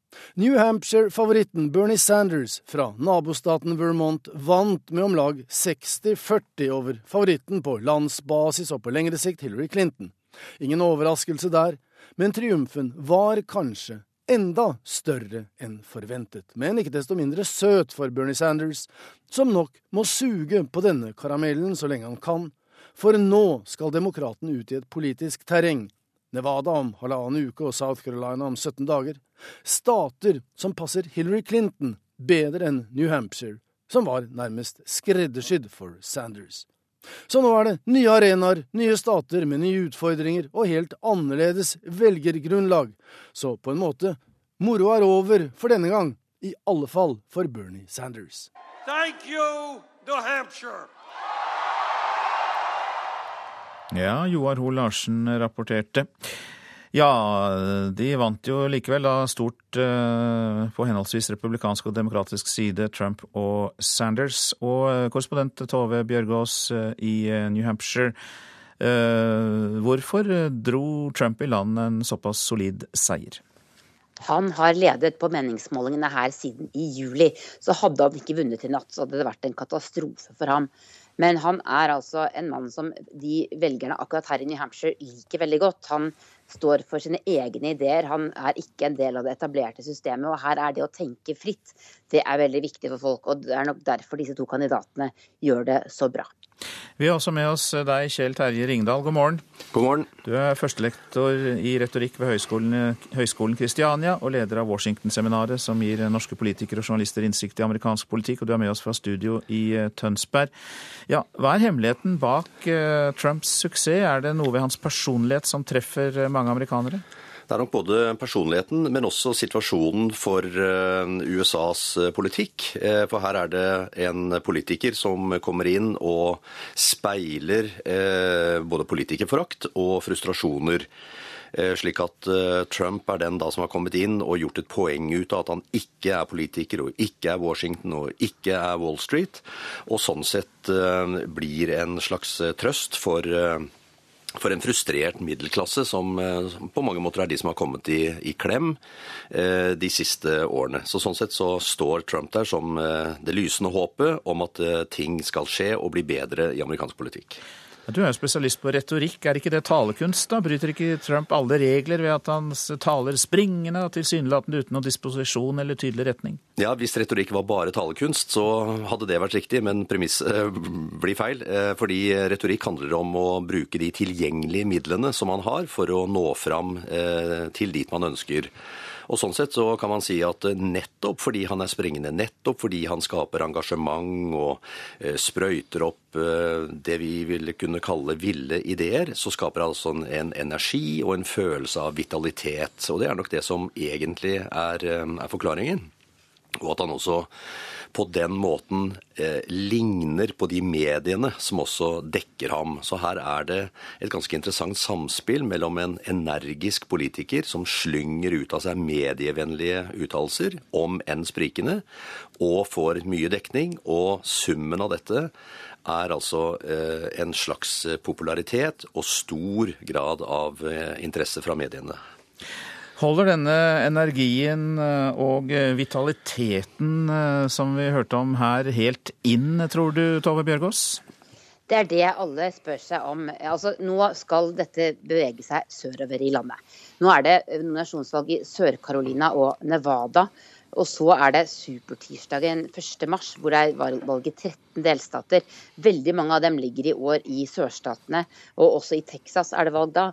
New Hampshire-favoritten Bernie Sanders fra nabostaten Vermont vant med om lag 60-40 over favoritten på landsbasis og på lengre sikt Hillary Clinton. Ingen overraskelse der, men triumfen var kanskje enda større enn forventet, men ikke desto mindre søt for Bernie Sanders, som nok må suge på denne karamellen så lenge han kan, for nå skal demokraten ut i et politisk terreng Nevada om halvannen uke og South Carolina om 17 dager. Stater som passer Hillary Clinton bedre enn New Hampshire, som var nærmest skreddersydd for Sanders. Så nå er det nye arenaer, nye stater med nye utfordringer og helt annerledes velgergrunnlag. Så på en måte, moro er over for denne gang. I alle fall for Bernie Sanders. Thank you, New Hampshire. Ja, Joar Hoel Larsen rapporterte. Ja, de vant jo likevel da stort uh, på henholdsvis republikansk og demokratisk side, Trump og Sanders. Og uh, korrespondent Tove Bjørgaas uh, i New Hampshire, hvorfor dro Trump i land en såpass solid seier? Han har ledet på meningsmålingene her siden i juli. Så hadde han ikke vunnet i natt, så hadde det vært en katastrofe for ham. Men han er altså en mann som de velgerne akkurat her i New Hampshire liker veldig godt. Han står for sine egne ideer. Han er ikke en del av det etablerte systemet. Og her er det å tenke fritt. Det er veldig viktig for folk. Og det er nok derfor disse to kandidatene gjør det så bra. Vi har også med oss deg, Kjell Terje Ringdal. God morgen. God morgen. Du er førstelektor i retorikk ved Høgskolen, Høgskolen Kristiania og leder av Washington-seminaret, som gir norske politikere og journalister innsikt i amerikansk politikk. Og du er med oss fra studio i eh, Tønsberg. Ja, hva er hemmeligheten bak uh, Trumps suksess? Er det noe ved hans personlighet som treffer eh, mange amerikanere? Det er nok både personligheten, men også situasjonen for eh, USAs eh, politikk. Eh, for her er det en politiker som kommer inn og speiler både politikerforakt og frustrasjoner. Slik at Trump er den da som har kommet inn og gjort et poeng ut av at han ikke er politiker, og ikke er Washington og ikke er Wall Street. Og sånn sett blir en slags trøst for for en frustrert middelklasse, som på mange måter er de som har kommet i, i klem eh, de siste årene. Så Sånn sett så står Trump der som eh, det lysende håpet om at eh, ting skal skje og bli bedre i amerikansk politikk. Du er jo spesialist på retorikk. Er ikke det talekunst, da? Bryter ikke Trump alle regler ved at han taler springende tilsynelatende uten noen disposisjon eller tydelig retning? Ja, hvis retorikk var bare talekunst, så hadde det vært riktig, men premisset blir feil. Fordi retorikk handler om å bruke de tilgjengelige midlene som man har for å nå fram til dit man ønsker. Og Sånn sett så kan man si at nettopp fordi han er springende, nettopp fordi han skaper engasjement og sprøyter opp det vi ville kunne kalle ville ideer, så skaper han altså en energi og en følelse av vitalitet. Og det er nok det som egentlig er, er forklaringen. Og at han også på den måten eh, ligner på de mediene som også dekker ham. Så her er det et ganske interessant samspill mellom en energisk politiker som slynger ut av seg medievennlige uttalelser, om enn sprikende, og får mye dekning. Og summen av dette er altså eh, en slags popularitet og stor grad av eh, interesse fra mediene. Holder denne energien og vitaliteten som vi hørte om her, helt inn, tror du, Tove Bjørgaas? Det er det alle spør seg om. Altså, nå skal dette bevege seg sørover i landet. Nå er det nominasjonsvalg i Sør-Carolina og Nevada. Og så er det supertirsdagen 1. mars, hvor det er valg i 13 delstater. Veldig mange av dem ligger i år i sørstatene, og også i Texas er det valg da.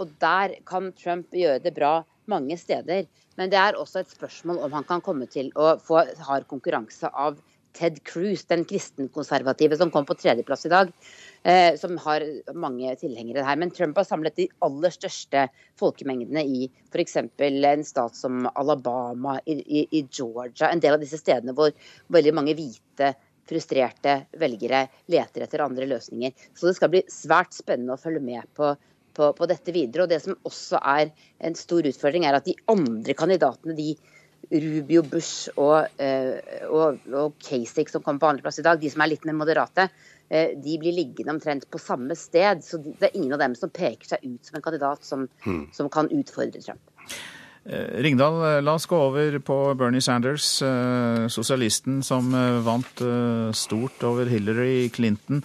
Og der kan Trump gjøre det bra mange steder. Men det er også et spørsmål om han kan komme til å få hard konkurranse av Ted Cruz, den kristenkonservative som kom på tredjeplass i dag, eh, som har mange tilhengere her. Men Trump har samlet de aller største folkemengdene i f.eks. en stat som Alabama, i, i, i, Georgia, en del av disse stedene hvor veldig mange hvite frustrerte velgere leter etter andre løsninger. Så det skal bli svært spennende å følge med på, på, på dette videre. Og det som også er en stor utfordring, er at de andre kandidatene, de Rubio, Bush og, og, og Kasich som kommer på andreplass i dag, de som er litt mer moderate, de blir liggende omtrent på samme sted. Så det er ingen av dem som peker seg ut som en kandidat som, hmm. som kan utfordre Trump. Ringdal, la oss gå over på Bernie Sanders, sosialisten som vant stort over Hillary Clinton.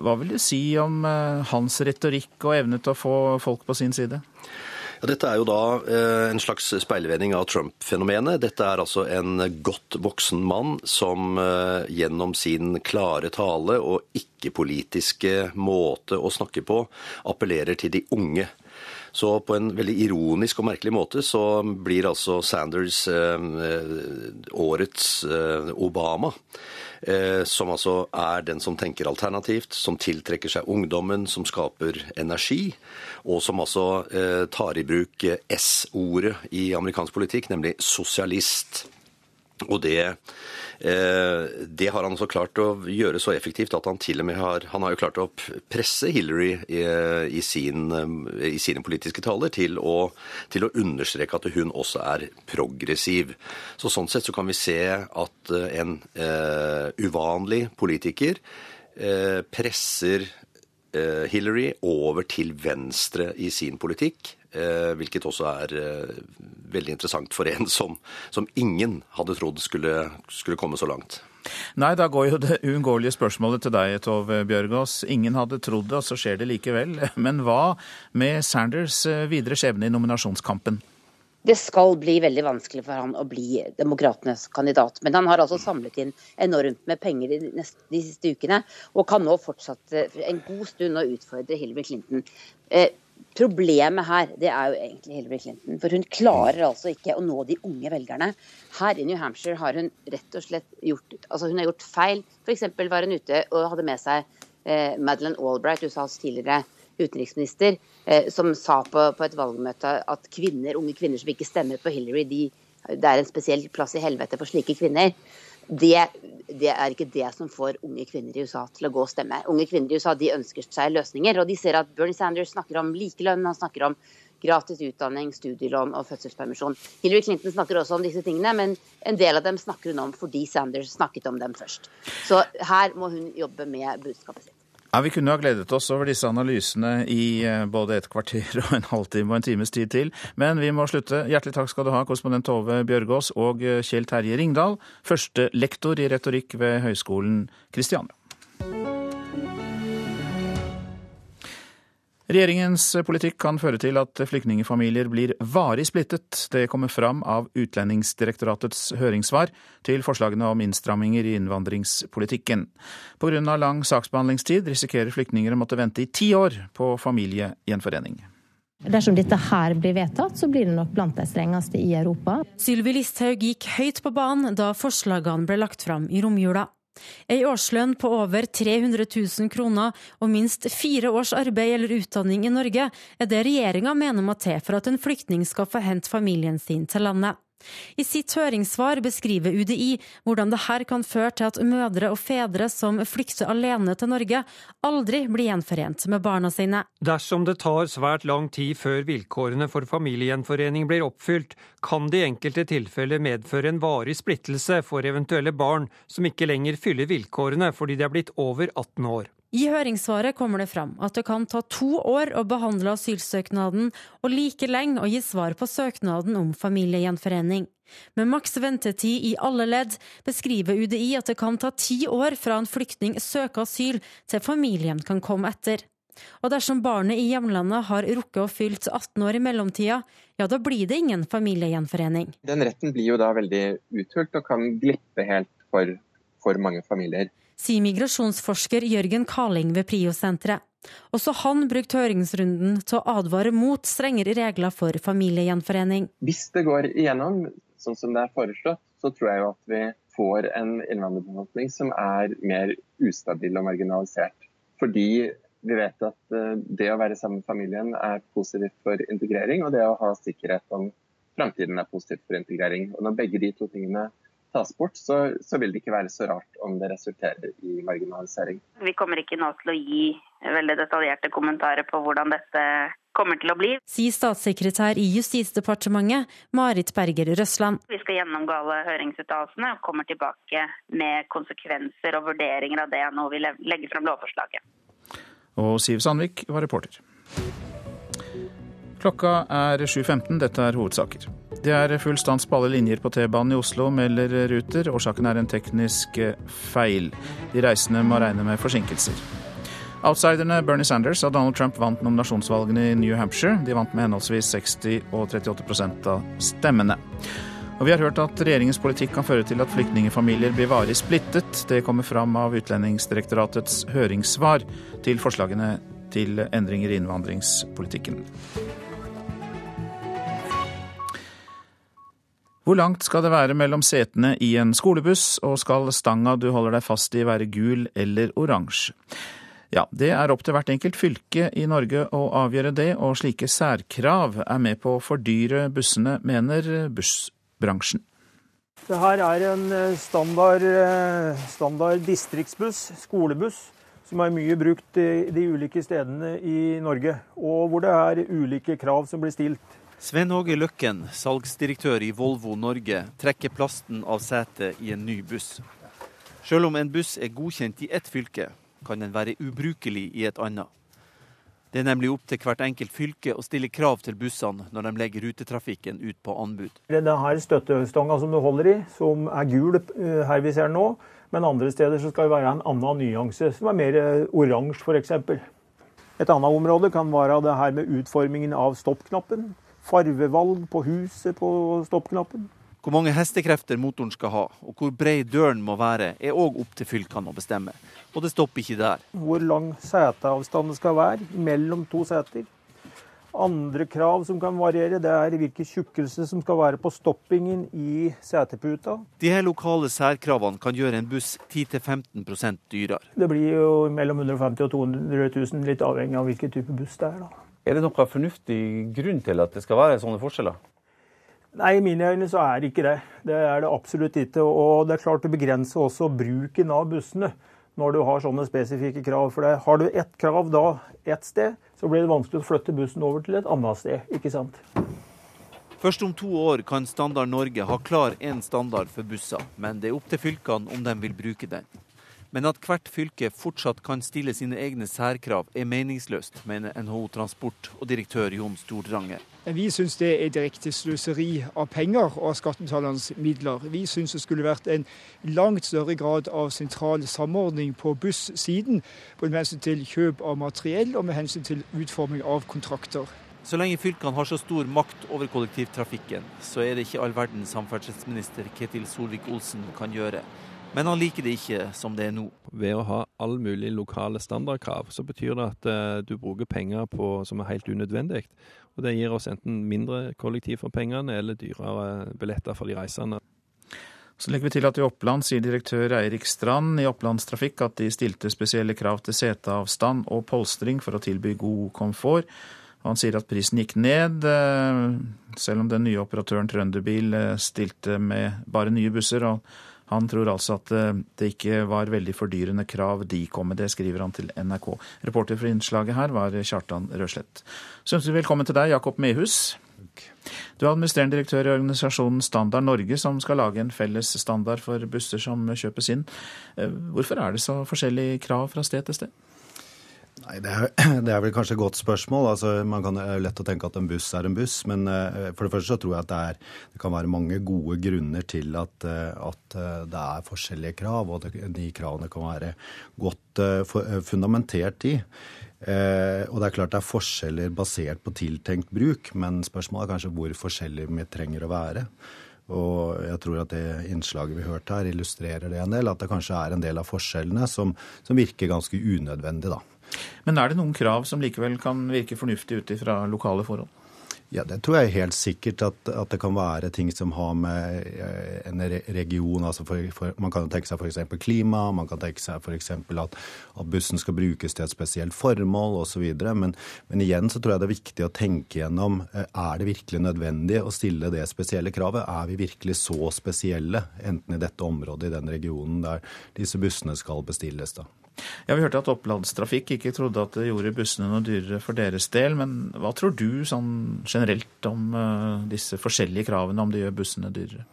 Hva vil du si om hans retorikk og evne til å få folk på sin side? Dette er jo da eh, en slags speilvending av Trump-fenomenet. Dette er altså en godt voksen mann som eh, gjennom sin klare tale og ikke-politiske måte å snakke på appellerer til de unge. Så på en veldig ironisk og merkelig måte så blir altså Sanders eh, årets eh, Obama. Eh, som altså er den som tenker alternativt, som tiltrekker seg ungdommen, som skaper energi, og som altså eh, tar i bruk S-ordet i amerikansk politikk, nemlig sosialist. Og det, eh, det, har han også klart å gjøre så effektivt at han til og med har Han har jo klart å presse Hillary i, i, sin, i sine politiske taler til å, til å, understreke at hun også er progressiv. Så Sånn sett så kan vi se at en uh, uvanlig politiker uh, presser Hillary over til venstre i sin politikk. Hvilket også er veldig interessant for en som, som ingen hadde trodd skulle, skulle, komme så langt. Nei, da går jo det uunngåelige spørsmålet til deg, Tove Bjørgaas. Ingen hadde trodd det, og så skjer det likevel. Men hva med Sanders eh, videre skjebne i nominasjonskampen? Det skal bli veldig vanskelig for han å bli demokratenes kandidat. Men han har altså samlet inn enormt med penger de, neste, de siste ukene, og kan nå fortsatt eh, en god stund å utfordre Hillary Clinton. Eh, Problemet her det er jo egentlig Hillary Clinton. For hun klarer altså ikke å nå de unge velgerne. Her i New Hampshire har hun rett og slett gjort, altså hun har gjort feil. F.eks. var hun ute og hadde med seg eh, Madeleine Albright, USAs tidligere utenriksminister, eh, som sa på, på, et valgmøte at kvinner, unge kvinner som ikke stemmer på Hillary, de, det er en spesiell plass i helvete for slike kvinner det, det, er ikke det som får unge kvinner i USA til å gå og stemme. Unge kvinner i USA de ønsker seg løsninger, og de ser at Bernie Sanders snakker om likelønn, han snakker om gratis utdanning, studielån og fødselspermisjon. Hillary Clinton snakker også om disse tingene, men en del av dem snakker hun om fordi Sanders snakket om dem først. Så her må hun jobbe med budskapet sitt. Ja, Vi kunne ha gledet oss over disse analysene i eh, både et kvarter og en halvtime og en times tid til, men vi må slutte. Hjertelig takk skal du ha, korrespondent Tove Bjørgaas og eh, Kjell Terje Ringdal, første lektor i retorikk ved Høgskolen Kristiania. Regjeringens politikk kan føre til at flyktningfamilier blir varig splittet. Det kommer fram av Utlendingsdirektoratets høringssvar til forslagene om innstramminger i innvandringspolitikken. Pga. lang saksbehandlingstid risikerer flyktninger å måtte vente i ti år på familiegjenforening. Dersom dette her blir vedtatt, så blir det nok blant de strengeste i Europa. Sylvi Listhaug gikk høyt på banen da forslagene ble lagt fram i romjula. Ei årslønn på over 300 000 kroner og minst fire års arbeid eller utdanning i Norge er det regjeringa mener må til for at en flyktning skal få hente familien sin til landet. I sitt høringssvar beskriver UDI hvordan det her kan føre til at mødre og fedre som flykter alene til Norge, aldri blir gjenforent med barna sine. Dersom det tar svært lang tid før vilkårene for familiegjenforening blir oppfylt, kan det i enkelte tilfeller medføre en varig splittelse for eventuelle barn som ikke lenger fyller vilkårene fordi de er blitt over 18 år. I høringssvaret kommer det fram at det kan ta to år å behandle asylsøknaden, og like lenge å gi svar på søknaden om familiegjenforening. Med maks ventetid i alle ledd beskriver UDI at det kan ta ti år fra en flyktning søker asyl til familien kan komme etter. Og dersom barnet i hjemlandet har rukket å fylt 18 år i mellomtida, ja da blir det ingen familiegjenforening. Den retten blir jo da veldig uthult og kan glippe helt for, for mange familier sier migrasjonsforsker Jørgen Kaling ved Prio-senteret. Også han brukte høringsrunden til å advare mot strengere regler for familiegjenforening. Hvis det går igjennom sånn som det er foreslått, så tror jeg jo at vi får en innvandrerbefolkning som er mer ustabil og marginalisert. Fordi vi vet at eh, det å være sammen med familien er positivt for integrering, og det å ha sikkerhet om framtiden er positivt for integrering. Og Når begge de to tingene tas bort, så, så, vil det ikke være så rart om det resulterer i marginalisering. Vi kommer ikke nå til å gi veldig detaljerte kommentarer på hvordan dette kommer til å bli. Sier statssekretær i Justisdepartementet Marit Berger Røsland. Vi skal gjennomgå alle høringsuttalelsene og kommer tilbake med konsekvenser og vurderinger av det når vi legger frem lovforslaget. Og Siv Sandvik var reporter. Klokka er 7.15, dette er hovedsaker. Det er full stans på alle linjer på T-banen i Oslo, melder Ruter. Årsaken er en teknisk feil. De reisende må regne med forsinkelser. Outsiderne Bernie Sanders og Donald Trump vant nominasjonsvalgene i New Hampshire. De vant med henholdsvis 60 og 38% av stemmene. Og vi har hørt at regjeringens politikk kan føre til at flyktningfamilier blir varig splittet. Det kommer fram av Utlendingsdirektoratets høringssvar til forslagene til endringer i innvandringspolitikken. Hvor langt skal det være mellom setene i en skolebuss, og skal stanga du holder deg fast i være gul eller oransje? Ja, det er opp til hvert enkelt fylke i Norge å avgjøre det, og slike særkrav er med på å fordyre bussene, mener bussbransjen. Det her er en eh, standard, eh, standard distriktsbuss, skolebuss, som er mye brukt de ulike stedene i Norge. Og hvor det er ulike krav som blir stilt. Sven Åge Løkken, salgsdirektør i Volvo Norge, trekker plasten av setet i en ny buss. Selv om en buss er godkjent i ett fylke, kan den være ubrukelig i et annet. Det er nemlig opp til hvert enkelt fylke å stille krav til bussene når de legger rutetrafikken ut på anbud. Denne her støttestanga som du holder i, som er gul eh, her vi ser nå, men andre steder skal det være en annen nyanse, som er mer eh, oransje f.eks. Et annet område kan være det her med utformingen av stoppknappen farvevalg på huset på stoppknappen. Hvor mange hestekrefter motoren skal ha, og hvor brei døren må være, er òg opp til fylkene å bestemme. Og det stopper ikke der. Hvor lang seteavstand skal være mellom to seter. Andre krav som kan variere, det er hvilken tjukkelse som skal være på stoppingen i seteputa. De her lokale særkravene kan gjøre en buss 10-15% dyrere. Det blir jo mellom 150 og 200 000, litt avhengig av hvilken type buss det er. da. Er det noen fornuftig grunn til at det skal være sånne forskjeller? Nei, i mine øyne så er det ikke det. Det er det absolutt ikke. Og det er klart det begrenser også bruken av bussene når du har sånne spesifikke krav. For det, har du ett krav da ett sted, så blir det vanskelig å flytte bussen over til et annet sted. ikke sant? Først om to år kan Standard Norge ha klar én standard for busser, men det er opp til fylkene om de vil bruke den. Men at hvert fylke fortsatt kan stille sine egne særkrav, er meningsløst, mener NHO Transport og direktør Jon Stordrange. Vi syns det er direkte sløseri av penger og av skattebetalernes midler. Vi syns det skulle vært en langt større grad av sentral samordning på bussiden, både med hensyn til kjøp av materiell og med hensyn til utforming av kontrakter. Så lenge fylkene har så stor makt over kollektivtrafikken, så er det ikke all verden samferdselsminister Ketil Solvik-Olsen kan gjøre. Men han liker det ikke som det er nå. Ved å ha all mulig lokale standardkrav, så betyr det at uh, du bruker penger på, som er helt unødvendig. Og det gir oss enten mindre kollektiv for pengene, eller dyrere billetter for de reisende. Så legger vi til at i Oppland sier direktør Eirik Strand i Opplandstrafikk at de stilte spesielle krav til seteavstand og polstring for å tilby god komfort. Han sier at prisen gikk ned, eh, selv om den nye operatøren Trønderbil eh, stilte med bare nye busser. og han tror altså at eh, det ikke var veldig fordyrende krav de kom med. Det skriver han til NRK. Reporter for innslaget her var Kjartan Røslett. Sømsrud, velkommen til deg, Jakob Mehus. Du er administrerende direktør i organisasjonen Standard Norge, som skal lage en felles standard for busser som kjøpes inn. Eh, hvorfor er det så forskjellige krav fra sted til sted? Nei, det er, det er, vel kanskje et godt spørsmål. Altså, man kan, er lett å tenke at en buss er en buss. Men uh, for det første så tror jeg at det, er, det kan være mange gode grunner til at, uh, at det er forskjellige krav, og at de kravene kan være godt fundamentert i. og det er klart det er forskjeller basert på tiltenkt bruk, men spørsmålet er kanskje hvor forskjellige vi trenger å være. Og jeg tror at det innslaget vi hørte her, illustrerer det en del. At det kanskje er en del av forskjellene som, som virker ganske unødvendig, da. Men er det noen krav som likevel kan virke fornuftig ut ifra lokale forhold? Ja, Det tror jeg helt sikkert at, at, det kan være ting som har med eh, en region altså for, for, Man kan tenke seg f.eks. klima, man kan tenke seg f.eks. At, at bussen skal brukes til et spesielt formål osv. Men, men igjen så tror jeg det er viktig å tenke gjennom eh, er det virkelig nødvendig å stille det spesielle kravet. Er vi virkelig så spesielle, enten i dette området, i den regionen der disse bussene skal bestilles? da? Ja, Vi hørte at Opplandstrafikk ikke trodde at det gjorde bussene noe dyrere for deres del. Men hva tror du sånn generelt om uh, disse forskjellige kravene, om det gjør bussene dyrere?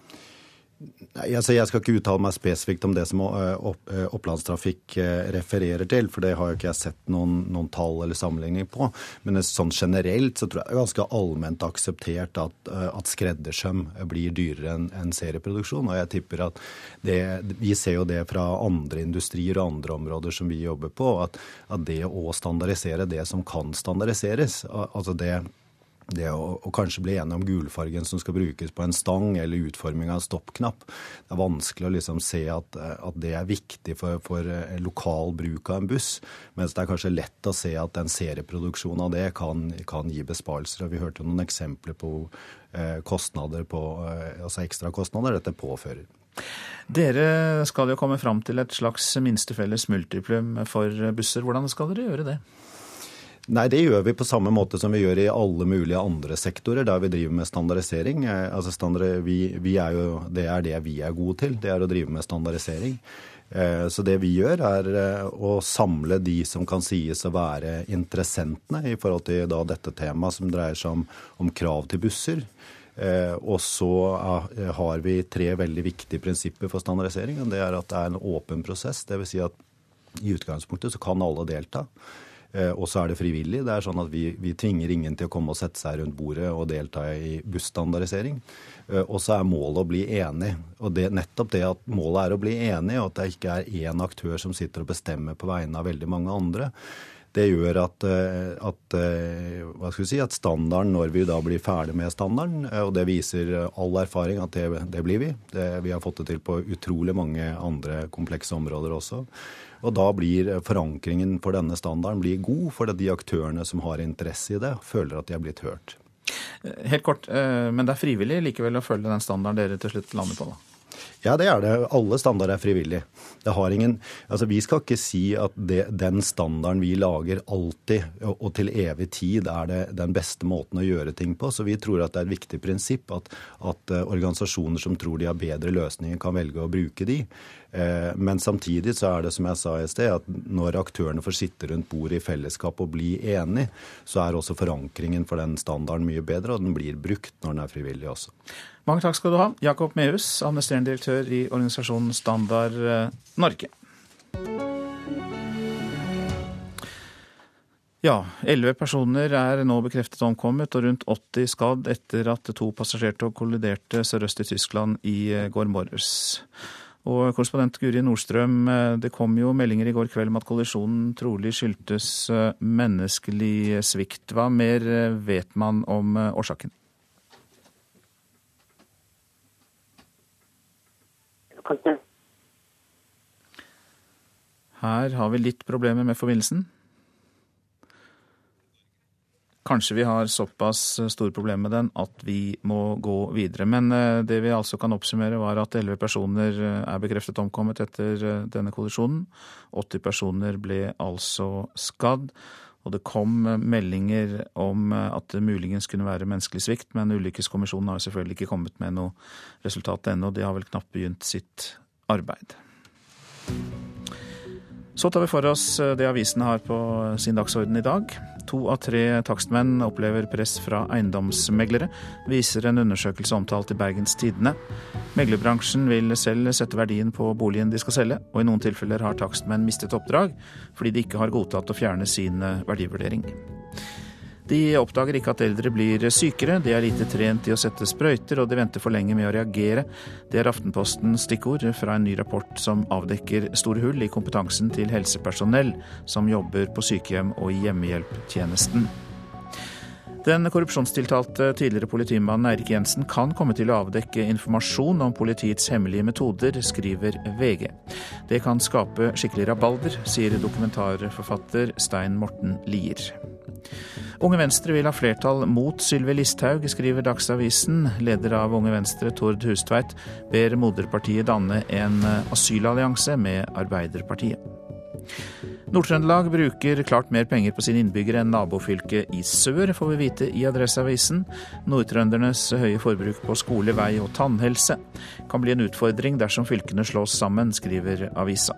Altså Jeg skal ikke uttale meg spesifikt om det som eh, eh, Opplandstrafikk refererer til, for det har jo ikke jeg sett noen, noen tall eller sammenligning på. Men sånn generelt så tror jeg det er ganske allment akseptert at, at skreddersøm blir dyrere enn en serieproduksjon. Og jeg tipper at det, Vi ser jo det fra andre industrier og andre områder som vi jobber på, at, at det å standardisere det som kan standardiseres, altså det det å, å, kanskje bli enig om gulfargen som skal brukes på en stang, eller utforming av stoppknapp. Det er vanskelig å liksom se at, at, det er viktig for, for, eh, lokal bruk av en buss. Mens det er kanskje lett å se at en serieproduksjon av det kan, kan gi besparelser. Og vi hørte noen eksempler på eh, kostnader på, eh, altså ekstrakostnader dette påfører. Dere skal jo komme fram til et slags minstefelles multiplum for busser. Hvordan skal dere gjøre det? Nei, det gjør vi på samme måte som vi gjør i alle mulige andre sektorer der vi driver med standardisering. Eh, altså standard, vi, vi er jo, det er det vi er gode til, det er å drive med standardisering. Eh, så det vi gjør, er eh, å samle de som kan sies å være interessentene i forhold til dette temaet som dreier seg om, om krav til busser. Og så har vi tre veldig viktige prinsipper for standardisering. Det er at det er en åpen prosess. Dvs. Si at i utgangspunktet så kan alle delta. Eh, og så er det frivillig. Det er sånn at vi, vi, tvinger ingen til å komme og sette seg rundt bordet og delta i busstandardisering. Eh, og så er målet å bli enig. Og det, nettopp det at målet er å bli enig, og at det ikke er én aktør som sitter og bestemmer på vegne av veldig mange andre. Det gjør at, eh, at, si, at standarden, når vi da blir ferdig med standarden, og det viser all erfaring at det, det blir vi det, Vi har fått det til på utrolig mange andre komplekse områder også. Og da blir forankringen for denne standarden blir god, fordi de aktørene som har interesse i det, føler at de er blitt hørt. Helt kort, eh, men det er frivillig likevel å følge den standarden dere til slutt lander på, da? Ja, det er det. Alle standarder er frivillige. Det har ingen, altså Vi skal ikke si at det, den standarden vi lager alltid og, og til evig tid er det den beste måten å gjøre ting på. Så vi tror at det er et viktig prinsipp at, at uh, organisasjoner som tror de har bedre løsninger, kan velge å bruke de. Uh, men samtidig så er det som jeg sa i sted, at når aktørene får sitte rundt bordet i fellesskap og bli enige, så er også forankringen for den standarden mye bedre, og den blir brukt når den er frivillig også. Mange takk skal du ha, Jakob Mehus, administrerende direktør i organisasjonen Standard eh, Norge. Ja, elleve personer er nå bekreftet omkommet og rundt 80 skadd etter at to passasjertog kolliderte sørøst i Tyskland i eh, går morges. Og korrespondent Guri Nordstrøm, eh, det kom jo meldinger i går kveld om at kollisjonen trolig skyldtes menneskelig svikt. Hva mer vet man om årsaken? Her har vi litt problemer med forbindelsen. Kanskje vi har såpass store problemer med den at vi må gå videre. Men eh, det vi altså kan oppsummere, var at elleve personer eh, er bekreftet omkommet etter eh, denne kollisjonen. 80 personer ble altså skadd. Og det kom meldinger om at det muligens kunne være menneskelig svikt, men Ulykkeskommisjonen har selvfølgelig ikke kommet med noe resultat ennå. De har vel knapt begynt sitt arbeid. Så tar vi for oss det avisene har på sin dagsorden i dag. To av tre takstmenn opplever press fra eiendomsmeglere, viser en undersøkelse omtalt i Bergens Tidende. Meglerbransjen vil selv sette verdien på boligen de skal selge, og i noen tilfeller har takstmenn mistet oppdrag fordi de ikke har godtatt å fjerne sin verdivurdering. De oppdager ikke at eldre blir sykere, de er lite trent i å sette sprøyter, og de venter for lenge med å reagere. Det er Aftenpostens stikkord fra en ny rapport som avdekker store hull i kompetansen til helsepersonell som jobber på sykehjem og i hjemmehjelptjenesten. Den korrupsjonstiltalte tidligere politimannen Eirik Jensen kan komme til å avdekke informasjon om politiets hemmelige metoder, skriver VG. Det kan skape skikkelig rabalder, sier dokumentarforfatter Stein Morten Lier. Unge Venstre vil ha flertall mot Sylvi Listhaug, skriver Dagsavisen. Leder av Unge Venstre, Tord Hustveit, ber moderpartiet danne en asylallianse med Arbeiderpartiet. Nord-Trøndelag bruker klart mer penger på sine innbyggere enn nabofylket i sør, får vi vite i Adresseavisen. Nordtrøndernes høye forbruk på skole, vei og tannhelse kan bli en utfordring dersom fylkene slås sammen, skriver avisa.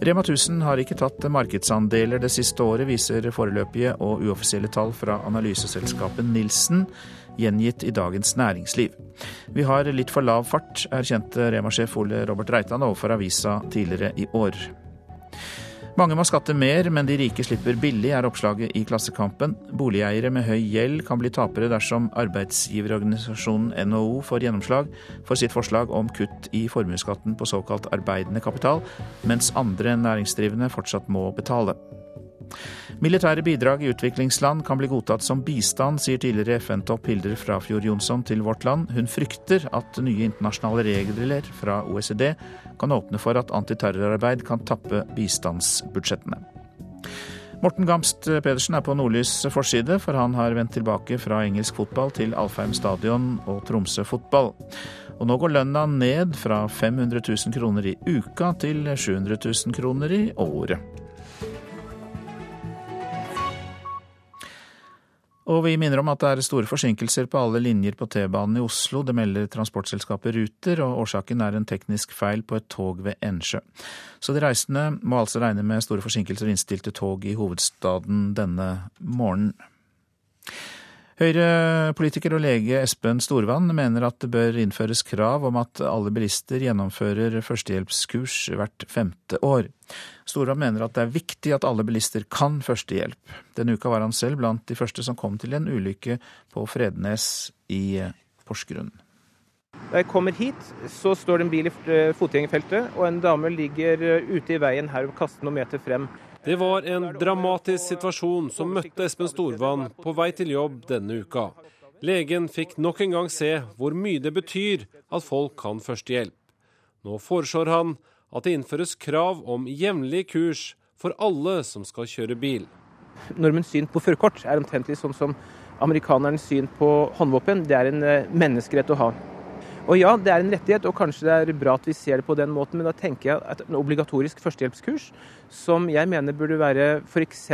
Rema 1000 har ikke tatt markedsandeler det siste året, viser foreløpige og uoffisielle tall fra analyseselskapet Nilsen, gjengitt i Dagens Næringsliv. Vi har litt for lav fart, erkjente Rema-sjef Ole Robert Reitan overfor avisa tidligere i år. Mange må skatte mer, men de rike slipper billig, er oppslaget i Klassekampen. Boligeiere med høy gjeld kan bli tapere dersom arbeidsgiverorganisasjonen NHO får gjennomslag for sitt forslag om kutt i formuesskatten på såkalt arbeidende kapital, mens andre næringsdrivende fortsatt må betale. Militære bidrag i utviklingsland kan bli godtatt som bistand, sier tidligere FN-topp Hilder Frafjord Jonsson til Vårt Land. Hun frykter at nye internasjonale regler fra OECD kan åpne for at antiterrorarbeid kan tappe bistandsbudsjettene. Morten Gamst Pedersen er på Nordlys forside, for han har vendt tilbake fra engelsk fotball til Alfheim stadion og Tromsø fotball. Og nå går lønna ned fra 500 000 kroner i uka til 700 000 kroner i året. Og vi minner om at det er store forsinkelser på alle linjer på T-banen i Oslo. Det melder transportselskapet Ruter, og årsaken er en teknisk feil på et tog ved Ensjø. Så de reisende må altså regne med store forsinkelser og innstilte tog i hovedstaden denne morgenen. Høyre-politiker og lege Espen Storvann mener at det bør innføres krav om at alle bilister gjennomfører førstehjelpskurs hvert femte år. Storvann mener at det er viktig at alle bilister kan førstehjelp. Denne uka var han selv blant de første som kom til en ulykke på Frednes i Porsgrunn. Da jeg kommer hit, så står det en bil i fotgjengerfeltet, og en dame ligger ute i veien her og kaster noen meter frem. Det var en dramatisk situasjon som møtte Espen Storvann på vei til jobb denne uka. Legen fikk nok en gang se hvor mye det betyr at folk kan førstehjelp. Nå foreslår han at det innføres krav om jevnlig kurs for alle som skal kjøre bil. Nordmenns syn på førerkort er omtrentlig sånn som amerikanernes syn på håndvåpen. Det er en eh, menneskerett å ha. Og ja, det er en rettighet, og kanskje det er bra at vi ser det på den måten, men da tenker jeg at en obligatorisk førstehjelpskurs, som jeg mener burde være f.eks.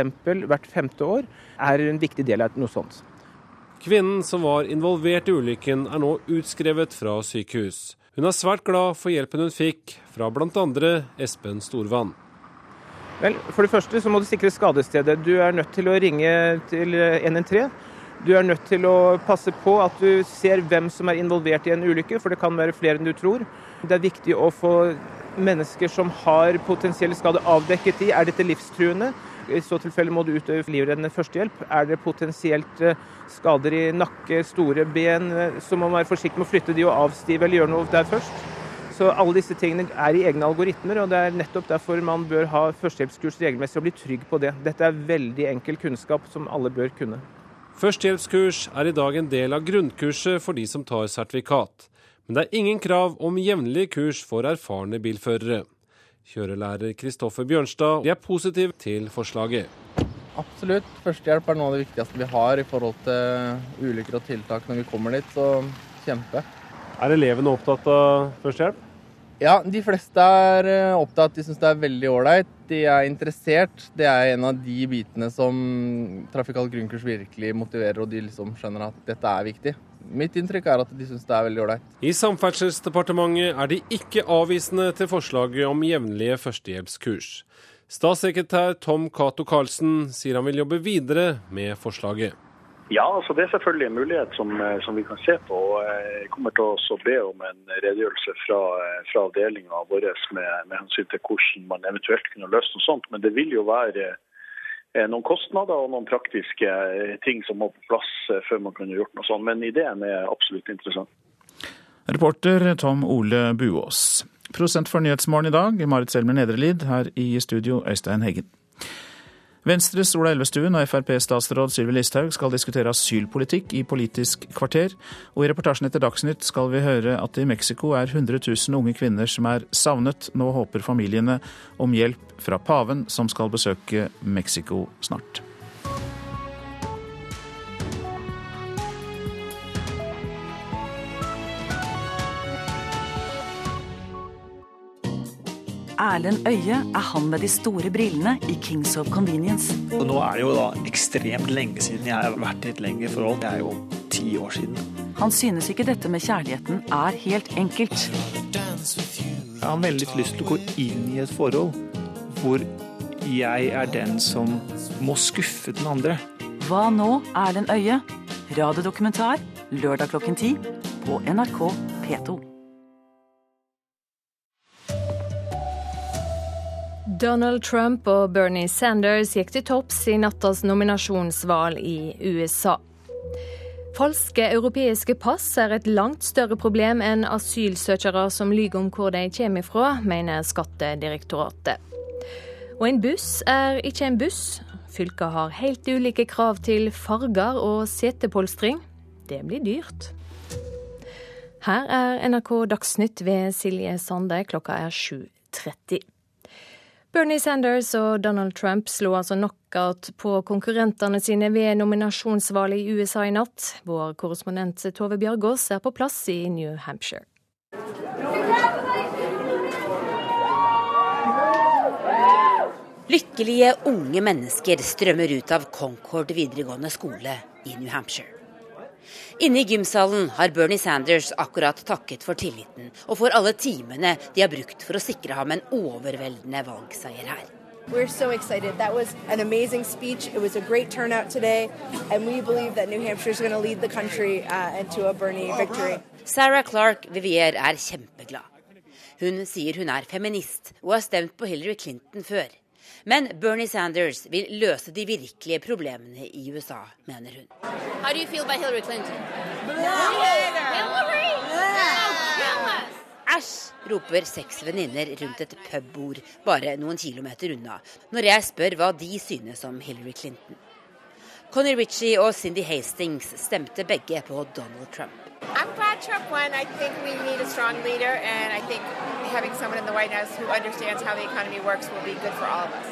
hvert femte år, er en viktig del av noe sånt. Kvinnen som var involvert i ulykken, er nå utskrevet fra sykehus. Hun er svært glad for hjelpen hun fikk fra bl.a. Espen Storvann. Vel, For det første så må du sikre skadestedet. Du er nødt til å ringe til 113 du er nødt til å passe på at du ser hvem som er involvert i en ulykke, for det kan være flere enn du tror. Det er viktig å få mennesker som har potensielle skader avdekket i. Er dette livstruende? I så tilfelle må du utøve livreddende førstehjelp. Er det potensielt eh, skader i nakke, store ben, eh, så må man være forsiktig med å flytte de og avstive eller gjøre noe der først. Så alle disse tingene er i egne algoritmer, og det er nettopp derfor man bør ha førstehjelpskurs regelmessig og bli trygg på det. Dette er veldig enkel kunnskap som alle bør kunne. Førstehjelpskurs er i dag en del av grunnkurset for de som tar sertifikat. Men det er ingen krav om jevnlige kurs for erfarne bilførere. Kjørelærer Kristoffer Bjørnstad er positiv til forslaget. Absolutt. Førstehjelp er noe av det viktigste vi har i forhold til ulykker og tiltak når vi kommer dit, så kjempe. Er elevene opptatt av førstehjelp? Ja, de fleste er eh, opptatt. De syns det er veldig ålreit. De er interessert. Det er en av de bitene som trafikalt grunnkurs virkelig motiverer, og de liksom skjønner at dette er viktig. Mitt inntrykk er at de syns det er veldig ålreit. I Samferdselsdepartementet er de ikke avvisende til forslaget om jevnlige førstehjelpskurs. Statssekretær Tom Cato Karlsen sier han vil jobbe videre med forslaget. Ja, altså det er selvfølgelig en mulighet som, eh, som vi kan se på. Jeg kommer til å be om en redegjørelse fra, eh, fra avdelinga vår med, med, hensyn til hvordan man eventuelt kunne løst noe sånt. Men det vil jo være eh, noen kostnader og noen praktiske ting som må på plass før man kunne gjort noe sånt. Men ideen er absolutt interessant. Reporter Tom Ole Buås. Prosent for Nyhetsmorgen i dag, Marit Selmer Nedrelid. Her i studio, Øystein Heggen. Venstres Ola Elvestuen og Frp-statsråd Sylvi Listhaug skal diskutere asylpolitikk i Politisk kvarter. Og i reportasjen etter Dagsnytt skal vi høre at i Mexico er 100 000 unge kvinner som er savnet. Nå håper familiene om hjelp fra paven, som skal besøke Mexico snart. Erlend Øye er han med de store brillene i Kings of Convenience. Og nå er det jo da ekstremt lenge siden jeg har vært i et lengre forhold. Det er jo ti år siden. Han synes ikke dette med kjærligheten er helt enkelt. Jeg har veldig lyst til å gå inn i et forhold hvor jeg er den som må skuffe den andre. Hva nå, Erlend Øye? Radiodokumentar lørdag klokken ti på NRK P2. Donald Trump og Bernie Sanders gikk til topps i nattas nominasjonsvalg i USA. Falske europeiske pass er et langt større problem enn asylsøkere som lyver om hvor de kommer fra, mener Skattedirektoratet. Og en buss er ikke en buss. Fylket har helt ulike krav til farger og setepolstring. Det blir dyrt. Her er NRK Dagsnytt ved Silje Sande. Klokka er 7.30. Bernie Sanders og Donald Trump slo altså knockout på konkurrentene sine ved nominasjonsvalget i USA i natt. Vår korrespondent Tove Bjørgaas er på plass i New Hampshire. Lykkelige unge mennesker strømmer ut av Concord videregående skole i New Hampshire. Inne i gymsalen har Bernie Sanders akkurat takket for tilliten og for alle timene de har brukt for å sikre ham en overveldende valgseier her. We're so excited. That was an amazing speech. It was a great turnout today, and we believe that New Hampshire is going to lead the country uh, into a Bernie victory. Sarah Clark Vivier er kjempeglad. Hun sier hun er feminist og har stemt på Hillary Clinton før. Men Bernie Sanders vil løse de virkelige problemene i USA, mener hun. Æsj, roper seks venninner rundt et pubbord bare noen kilometer unna, når jeg spør hva de synes om Hillary Clinton. Connie Ritchie og Cindy Hastings stemte begge på Donald Trump. I'm glad Trump won. I think we need a strong leader, and I think having someone in the White House who understands how the economy works will be good for all of us.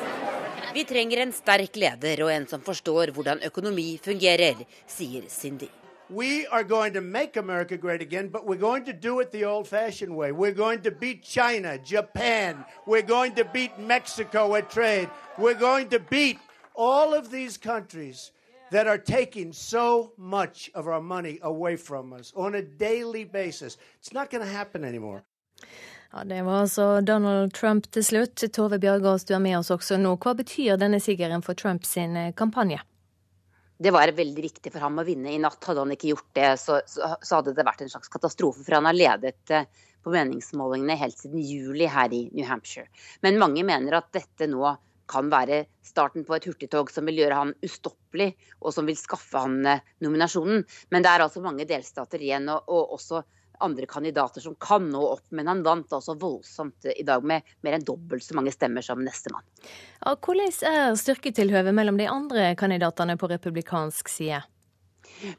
Vi trenger en sterk leder og en som forstår hvordan økonomi fungerer, sier Cindy. We are going to make America great again, but we're going to do it the old fashioned way. We're going to beat China, Japan. We're going to beat Mexico at trade. We're going to beat all of these countries that are taking so much of our money away from us on a daily basis. It's not going to happen anymore. Ja, Det var altså Donald Trump til slutt. Tove Bjørgaas, du er med oss også nå. Hva betyr denne sigeren for Trumps eh, kampanje? Det var veldig viktig for ham å vinne i natt. Hadde han ikke gjort det, så, så hadde det vært en slags katastrofe. For han har ledet eh, på meningsmålingene helt siden juli her i New Hampshire. Men mange mener at dette nå kan være starten på et hurtigtog som vil gjøre han ustoppelig, og som vil skaffe han eh, nominasjonen. Men det er altså mange delstater igjen, og, og også andre kandidater som kan nå opp. Men han vant altså voldsomt i dag med mer enn dobbelt så mange stemmer som nestemann. Hvordan er styrketilhøvet mellom de andre kandidatene på republikansk side?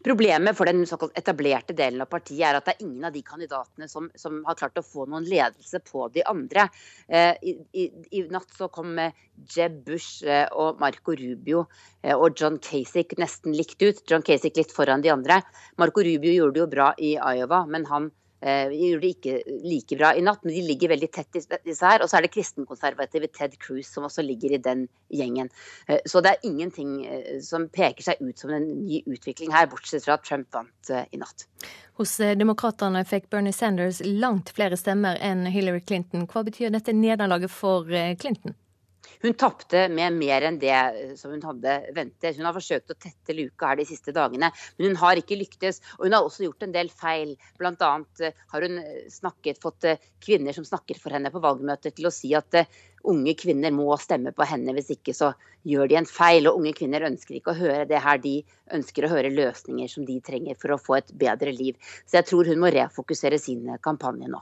Problemet for den såkalt etablerte delen av partiet er at det er ingen av de kandidatene som, som har klart å få noen ledelse på de andre. Eh, i, i, I, natt så kom eh, Jeb Bush eh, og Marco Rubio eh, og John Kasich nesten likt ut. John Kasich litt foran de andre. Marco Rubio gjorde det jo bra i Iowa, men han Eh, de gjorde det ikke like bra i natt, men de ligger veldig tett disse her. Og så er det kristenkonservative Ted Cruz som også ligger i den gjengen. Eh, så det er ingenting eh, som peker seg ut som en ny utvikling her, bortsett fra at Trump vant i natt. Hos Demokratene fikk Bernie Sanders langt flere stemmer enn Hillary Clinton. Hva betyr dette nederlaget for Clinton? Hun tapte med mer enn det eh, som hun hadde ventet. Hun har forsøkt å tette luka her de siste dagene, men hun har ikke lyktes. Og hun har også gjort en del feil. Bl.a. annet har hun eh, snakket, fått kvinner som snakker for henne på valgmøter til å si at unge kvinner må stemme på henne, hvis ikke så gjør de en feil. Og unge kvinner ønsker ikke å høre det her, de ønsker å høre løsninger som de trenger for å få et bedre liv. Så jeg tror hun må refokusere sin kampanje nå.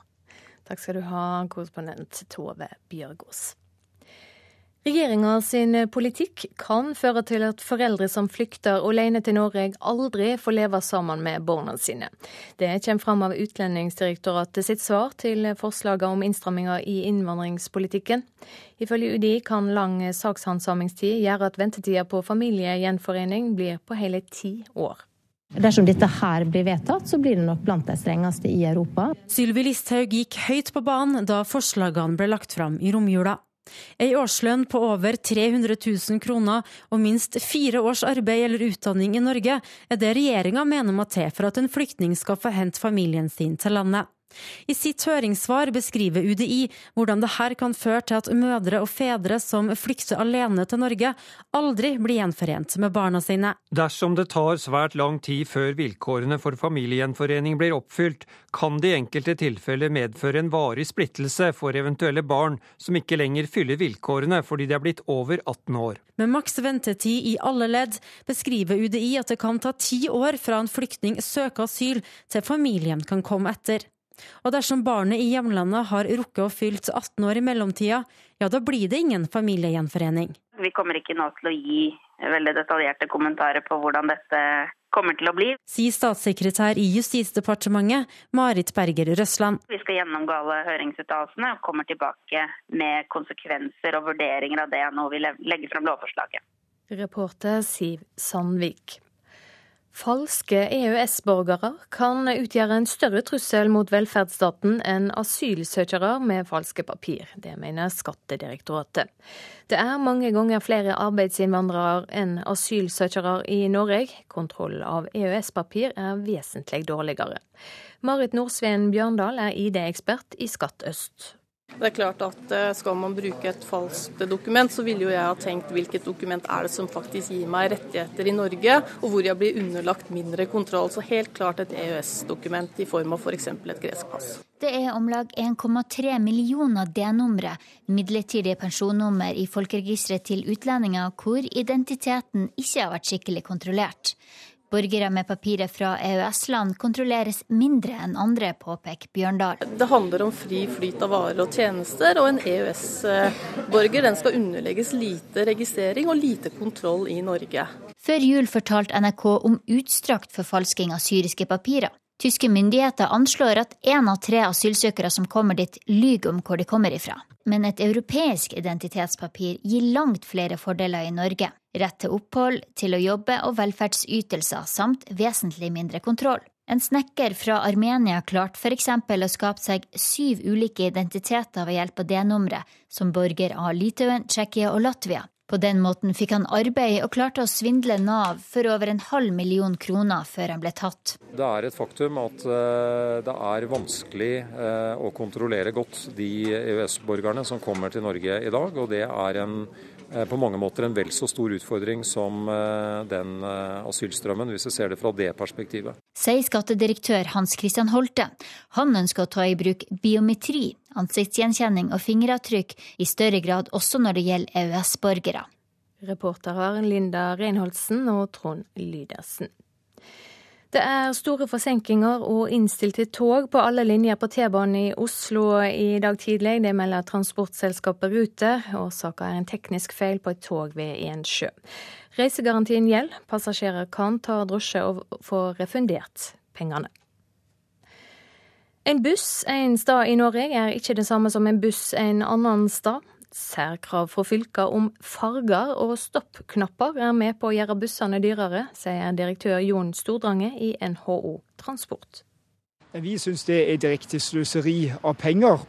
Takk skal du ha, korrespondent Tove Bjørgaas. Regjeringa sin politikk kan føre til at foreldre som flykter alene til Norge, aldri får leve sammen med barna sine. Det kommer fram av Utlendingsdirektoratet sitt svar til forslaget om innstramminger i innvandringspolitikken. Ifølge UDI kan lang sakshandsamingstid gjøre at ventetida på familiegjenforening blir på hele ti år. Dersom dette her blir vedtatt, så blir det nok blant de strengeste i Europa. Sylvi Listhaug gikk høyt på banen da forslagene ble lagt fram i romjula. Ei årslønn på over 300 000 kroner og minst fire års arbeid eller utdanning i Norge er det regjeringa mener må til for at en flyktning skal få hente familien sin til landet. I sitt høringssvar beskriver UDI hvordan det her kan føre til at mødre og fedre som flykter alene til Norge, aldri blir gjenforent med barna sine. Dersom det tar svært lang tid før vilkårene for familiegjenforening blir oppfylt, kan det i enkelte tilfeller medføre en varig splittelse for eventuelle barn som ikke lenger fyller vilkårene fordi de er blitt over 18 år. Med maks ventetid i alle ledd beskriver UDI at det kan ta ti år fra en flyktning søker asyl til familien kan komme etter. Og dersom barnet i hjemlandet har rukket å fylt 18 år i mellomtida, ja da blir det ingen familiegjenforening. Vi kommer ikke nå til å gi veldig detaljerte kommentarer på hvordan dette kommer til å bli. Sier statssekretær i Justisdepartementet, Marit Berger Røsland. Vi skal gjennomgå alle høringsuttalelsene og kommer tilbake med konsekvenser og vurderinger av det når vi legger frem lovforslaget. Reporter Siv Sandvik. Falske EØS-borgere kan utgjøre en større trussel mot velferdsstaten enn asylsøkere med falske papir. Det mener Skattedirektoratet. Det er mange ganger flere arbeidsinnvandrere enn asylsøkere i Norge. Kontroll av EØS-papir er vesentlig dårligere. Marit Nordsveen Bjørndal er ID-ekspert i Skatt øst. Det er klart at eh, Skal man bruke et falskt dokument, så ville jo jeg ha tenkt hvilket dokument er det som faktisk gir meg rettigheter i Norge, og hvor jeg blir underlagt mindre kontroll. Så helt klart et EØS-dokument i form av f.eks. For et gresk pass. Det er om lag 1,3 millioner D-numre, midlertidige personnummer i folkeregisteret til utlendinger hvor identiteten ikke har vært skikkelig kontrollert. Borgere med papirer fra EØS-land kontrolleres mindre enn andre, påpeker Bjørndal. Det handler om fri flyt av varer og tjenester, og en EØS-borger skal underlegges lite registrering og lite kontroll i Norge. Før jul fortalte NRK om utstrakt forfalsking av syriske papirer. Tyske myndigheter anslår at én av tre asylsøkere som kommer dit, lyver om hvor de kommer ifra. Men et europeisk identitetspapir gir langt flere fordeler i Norge. Rett til opphold, til å jobbe og velferdsytelser, samt vesentlig mindre kontroll. En snekker fra Armenia klarte f.eks. å skape seg syv ulike identiteter ved hjelp av D-numre, som borger av Litauen, Tsjekkia og Latvia. På den måten fikk han arbeid og klarte å svindle Nav for over en halv million kroner før han ble tatt. Det er et faktum at eh, det er vanskelig eh, å kontrollere godt de EØS-borgerne som kommer til Norge i dag. Og det er en, eh, på mange måter en vel så stor utfordring som den asylstrømmen, hvis vi ser det fra det perspektivet. Sier skattedirektør Hans Christian Holte. Han ønsker å ta i bruk biometri, ansiktsgjenkjenning og fingeravtrykk i større grad også når det gjelder EØS-borgere. Reportere Linda Reinholdsen og Trond Lydersen. Det er store forsinkelser og innstilte tog på alle linjer på T-banen i Oslo i dag tidlig. Det melder transportselskapet Ruter. Årsaken er en teknisk feil på et tog ved Ensjø. Reisegarantien gjelder. Passasjerer kan ta drosje og få refundert pengene. En buss en stad i Norge er ikke det samme som en buss en annen stad. Særkrav fra fylker om farger og stoppknapper er med på å gjøre bussene dyrere, sier direktør Jon Stordrange i NHO Transport. Vi syns det er direkte sløseri av penger.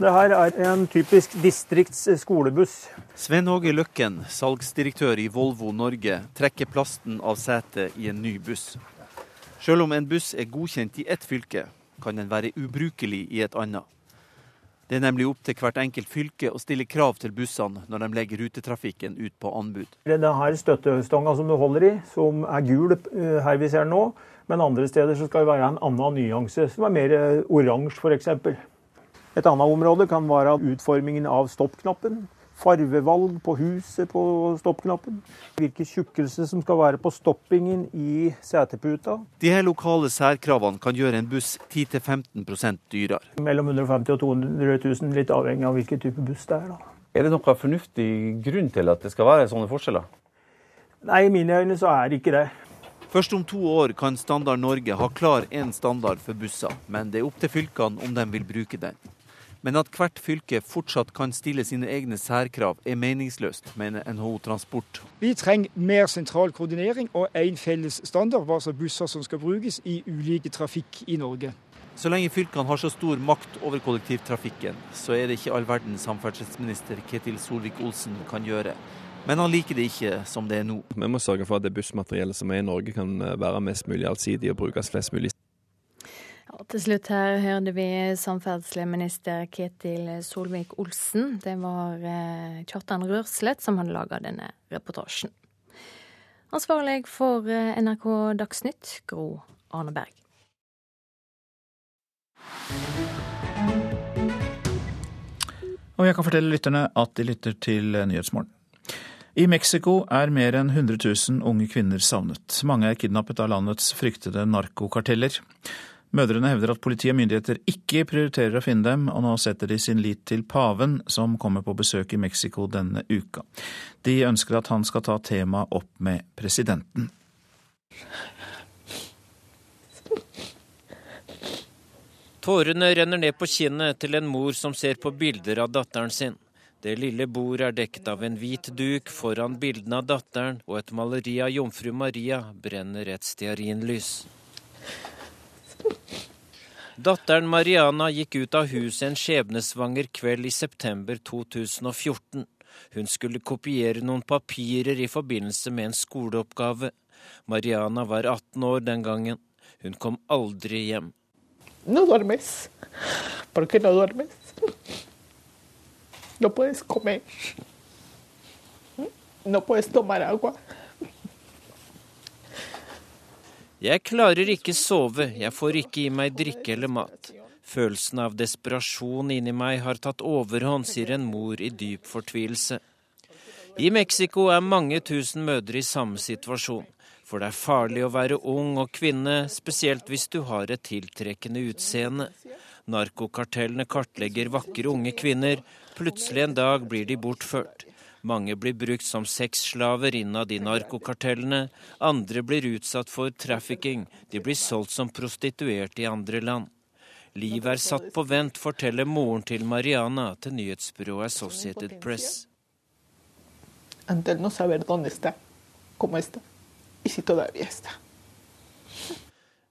Det her er en typisk distriktsskolebuss. Sven Åge Løkken, salgsdirektør i Volvo Norge, trekker plasten av setet i en ny buss. Selv om en buss er godkjent i ett fylke, kan den være ubrukelig i et annet. Det er nemlig opp til hvert enkelt fylke å stille krav til bussene når de legger rutetrafikken ut på anbud. Denne støttestanga som du holder i, som er gul eh, her vi ser nå. Men andre steder skal det være en annen nyanse, som er mer eh, oransje f.eks. Et annet område kan være utformingen av stoppknappen farvevalg på huset på stoppknappen. Hvilken tjukkelse som skal være på stoppingen i seteputa. De her lokale særkravene kan gjøre en buss 10-15% dyrere. Mellom 150 og 200 000, litt avhengig av hvilken type buss det er. da. Er det noen fornuftig grunn til at det skal være sånne forskjeller? Nei, i mine øyne så er det ikke det. Først om to år kan Standard Norge ha klar én standard for busser, men det er opp til fylkene om de vil bruke den. Men at hvert fylke fortsatt kan stille sine egne særkrav, er meningsløst, mener NHO Transport. Vi trenger mer sentral koordinering og én felles standard hva slags busser som skal brukes i ulike trafikk i Norge. Så lenge fylkene har så stor makt over kollektivtrafikken, så er det ikke all verden samferdselsminister Ketil Solvik-Olsen kan gjøre. Men han liker det ikke som det er nå. Vi må sørge for at det bussmateriellet som er i Norge kan være mest mulig allsidig og brukes flest mulig og til slutt her hørte vi samferdselsminister Ketil Solvik-Olsen. Det var eh, Kjartan Rørslett som hadde laga denne reportasjen. Ansvarlig for eh, NRK Dagsnytt, Gro Arneberg. Og jeg kan fortelle lytterne at de lytter til Nyhetsmorgen. I Mexico er mer enn 100 000 unge kvinner savnet. Mange er kidnappet av landets fryktede narkokarteller. Mødrene hevder at politi og myndigheter ikke prioriterer å finne dem, og nå setter de sin lit til paven, som kommer på besøk i Mexico denne uka. De ønsker at han skal ta temaet opp med presidenten. Tårene renner ned på kinnet til en mor som ser på bilder av datteren sin. Det lille bordet er dekket av en hvit duk. Foran bildene av datteren og et maleri av jomfru Maria brenner et stearinlys. Datteren Mariana gikk ut av huset en skjebnesvanger kveld i september 2014. Hun skulle kopiere noen papirer i forbindelse med en skoleoppgave. Mariana var 18 år den gangen. Hun kom aldri hjem. No duermes. ¿Por qué no duermes? No puedes comer. No puedes tomar agua. Jeg klarer ikke sove, jeg får ikke i meg drikke eller mat. Følelsen av desperasjon inni meg har tatt overhånd, sier en mor i dyp fortvilelse. I Mexico er mange tusen mødre i samme situasjon. For det er farlig å være ung og kvinne, spesielt hvis du har et tiltrekkende utseende. Narkokartellene kartlegger vakre unge kvinner. Plutselig en dag blir de bortført. Mange blir brukt som sexslaver innad i narkokartellene. Andre blir utsatt for trafficking. De blir solgt som prostituerte i andre land. Livet er satt på vent, forteller moren til Mariana til nyhetsbyrået Associated Press.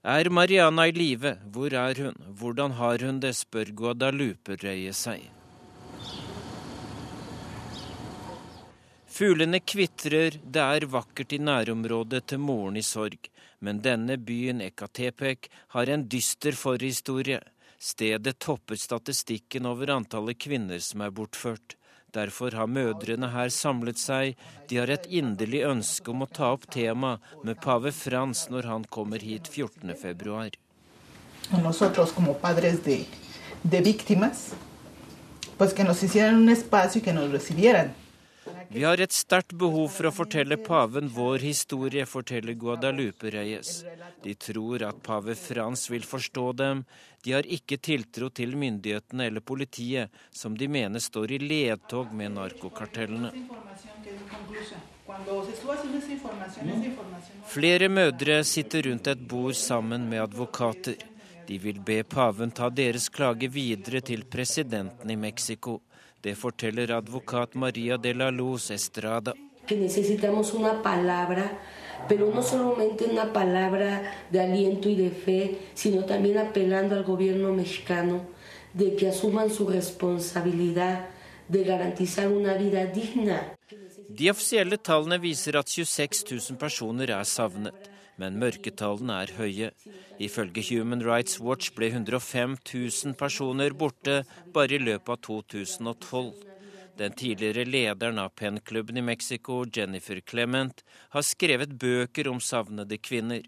Er Mariana i live? Hvor er hun? Hvordan har hun det, spør Guadalupe Røye Fuglene kvitrer, det er vakkert i nærområdet til moren i sorg. Men denne byen, Ekatepek, har en dyster forhistorie. Stedet topper statistikken over antallet kvinner som er bortført. Derfor har mødrene her samlet seg. De har et inderlig ønske om å ta opp temaet med pave Frans når han kommer hit 14.2. de víctimas, pues que nos hicieran un espacio y que nos recibieran. Vi har et sterkt behov for å fortelle paven vår historie, forteller Guadalupe Reyes. De tror at pave Frans vil forstå dem. De har ikke tiltro til myndighetene eller politiet, som de mener står i ledtog med narkokartellene. Flere mødre sitter rundt et bord sammen med advokater. De vil be paven ta deres klage videre til presidenten i Mexico. Det forteller advokat Maria de la Luz Estrada. pero no solamente una palabra de aliento y de fe, sino también apelando al gobierno mexicano de que asuman su responsabilidad de garantizar una vida digna. De offisielle tallene viser at 26 000 personer er savnet, men mørketallene er høye. Ifølge Human Rights Watch ble 105 000 personer borte bare i løpet av 2012. Den tidligere lederen av PEN-klubben i Mexico, Jennifer Clement, har skrevet bøker om savnede kvinner.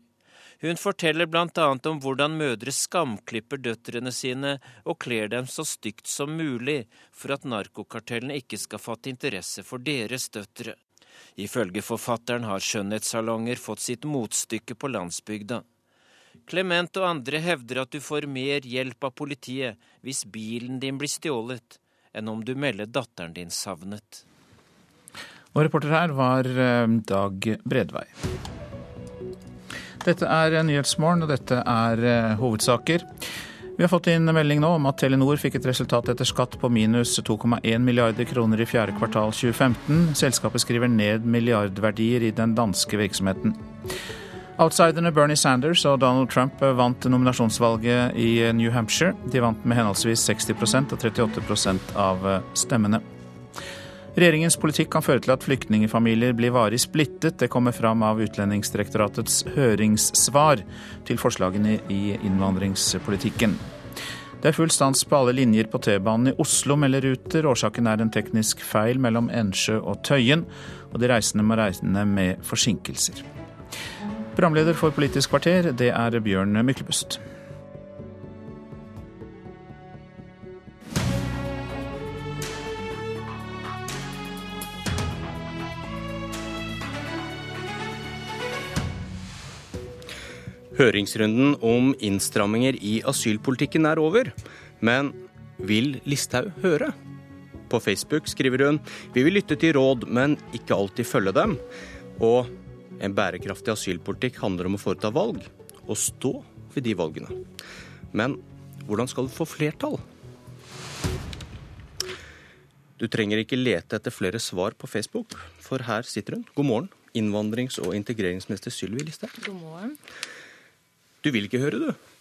Hun forteller bl.a. om hvordan mødre skamklipper døtrene sine og kler dem så stygt som mulig for at narkokartellene ikke skal fatte interesse for deres døtre. Ifølge forfatteren har skjønnhetssalonger fått sitt motstykke på landsbygda. Clement og andre hevder at du får mer hjelp av politiet hvis bilen din blir stjålet, enn om du melder datteren din savnet. Og reporter her var eh, Dag Bredvei. Dette er Nyhetsmorgen, og dette er eh, hovedsaker. Vi har fått inn melding nå om at Telenor fikk et resultat etter skatt på minus 2,1 milliarder kroner i fjerde kvartal 2015. Selskapet skriver ned milliardverdier i den danske virksomheten. Outsiderne Bernie Sanders og Donald Trump vant nominasjonsvalget i New Hampshire. De vant med henholdsvis 60% og 38% av stemmene. Regjeringens politikk kan føre til at flyktningfamilier blir varig splittet. Det kommer fram av Utlendingsdirektoratets høringssvar til forslagene i innvandringspolitikken. Det er full stans på alle linjer på T-banen i Oslo, melder Ruter. Årsaken er en teknisk feil mellom Ensjø og Tøyen, og de reisende må regne med forsinkelser. Programleder for Politisk kvarter, det er Bjørn Myklebust. Høringsrunden om innstramminger i asylpolitikken er over, men vil Listhaug høre? På Facebook skriver hun vi vil lytte til råd, men ikke alltid følge dem. Og en bærekraftig asylpolitikk handler om å foreta valg, og stå ved de valgene. Men hvordan skal du få flertall? Du trenger ikke lete etter flere svar på Facebook, for her sitter hun. God morgen, innvandrings- og integreringsminister Sylvi Listhaug. God morgen. Du vil ikke høre, du?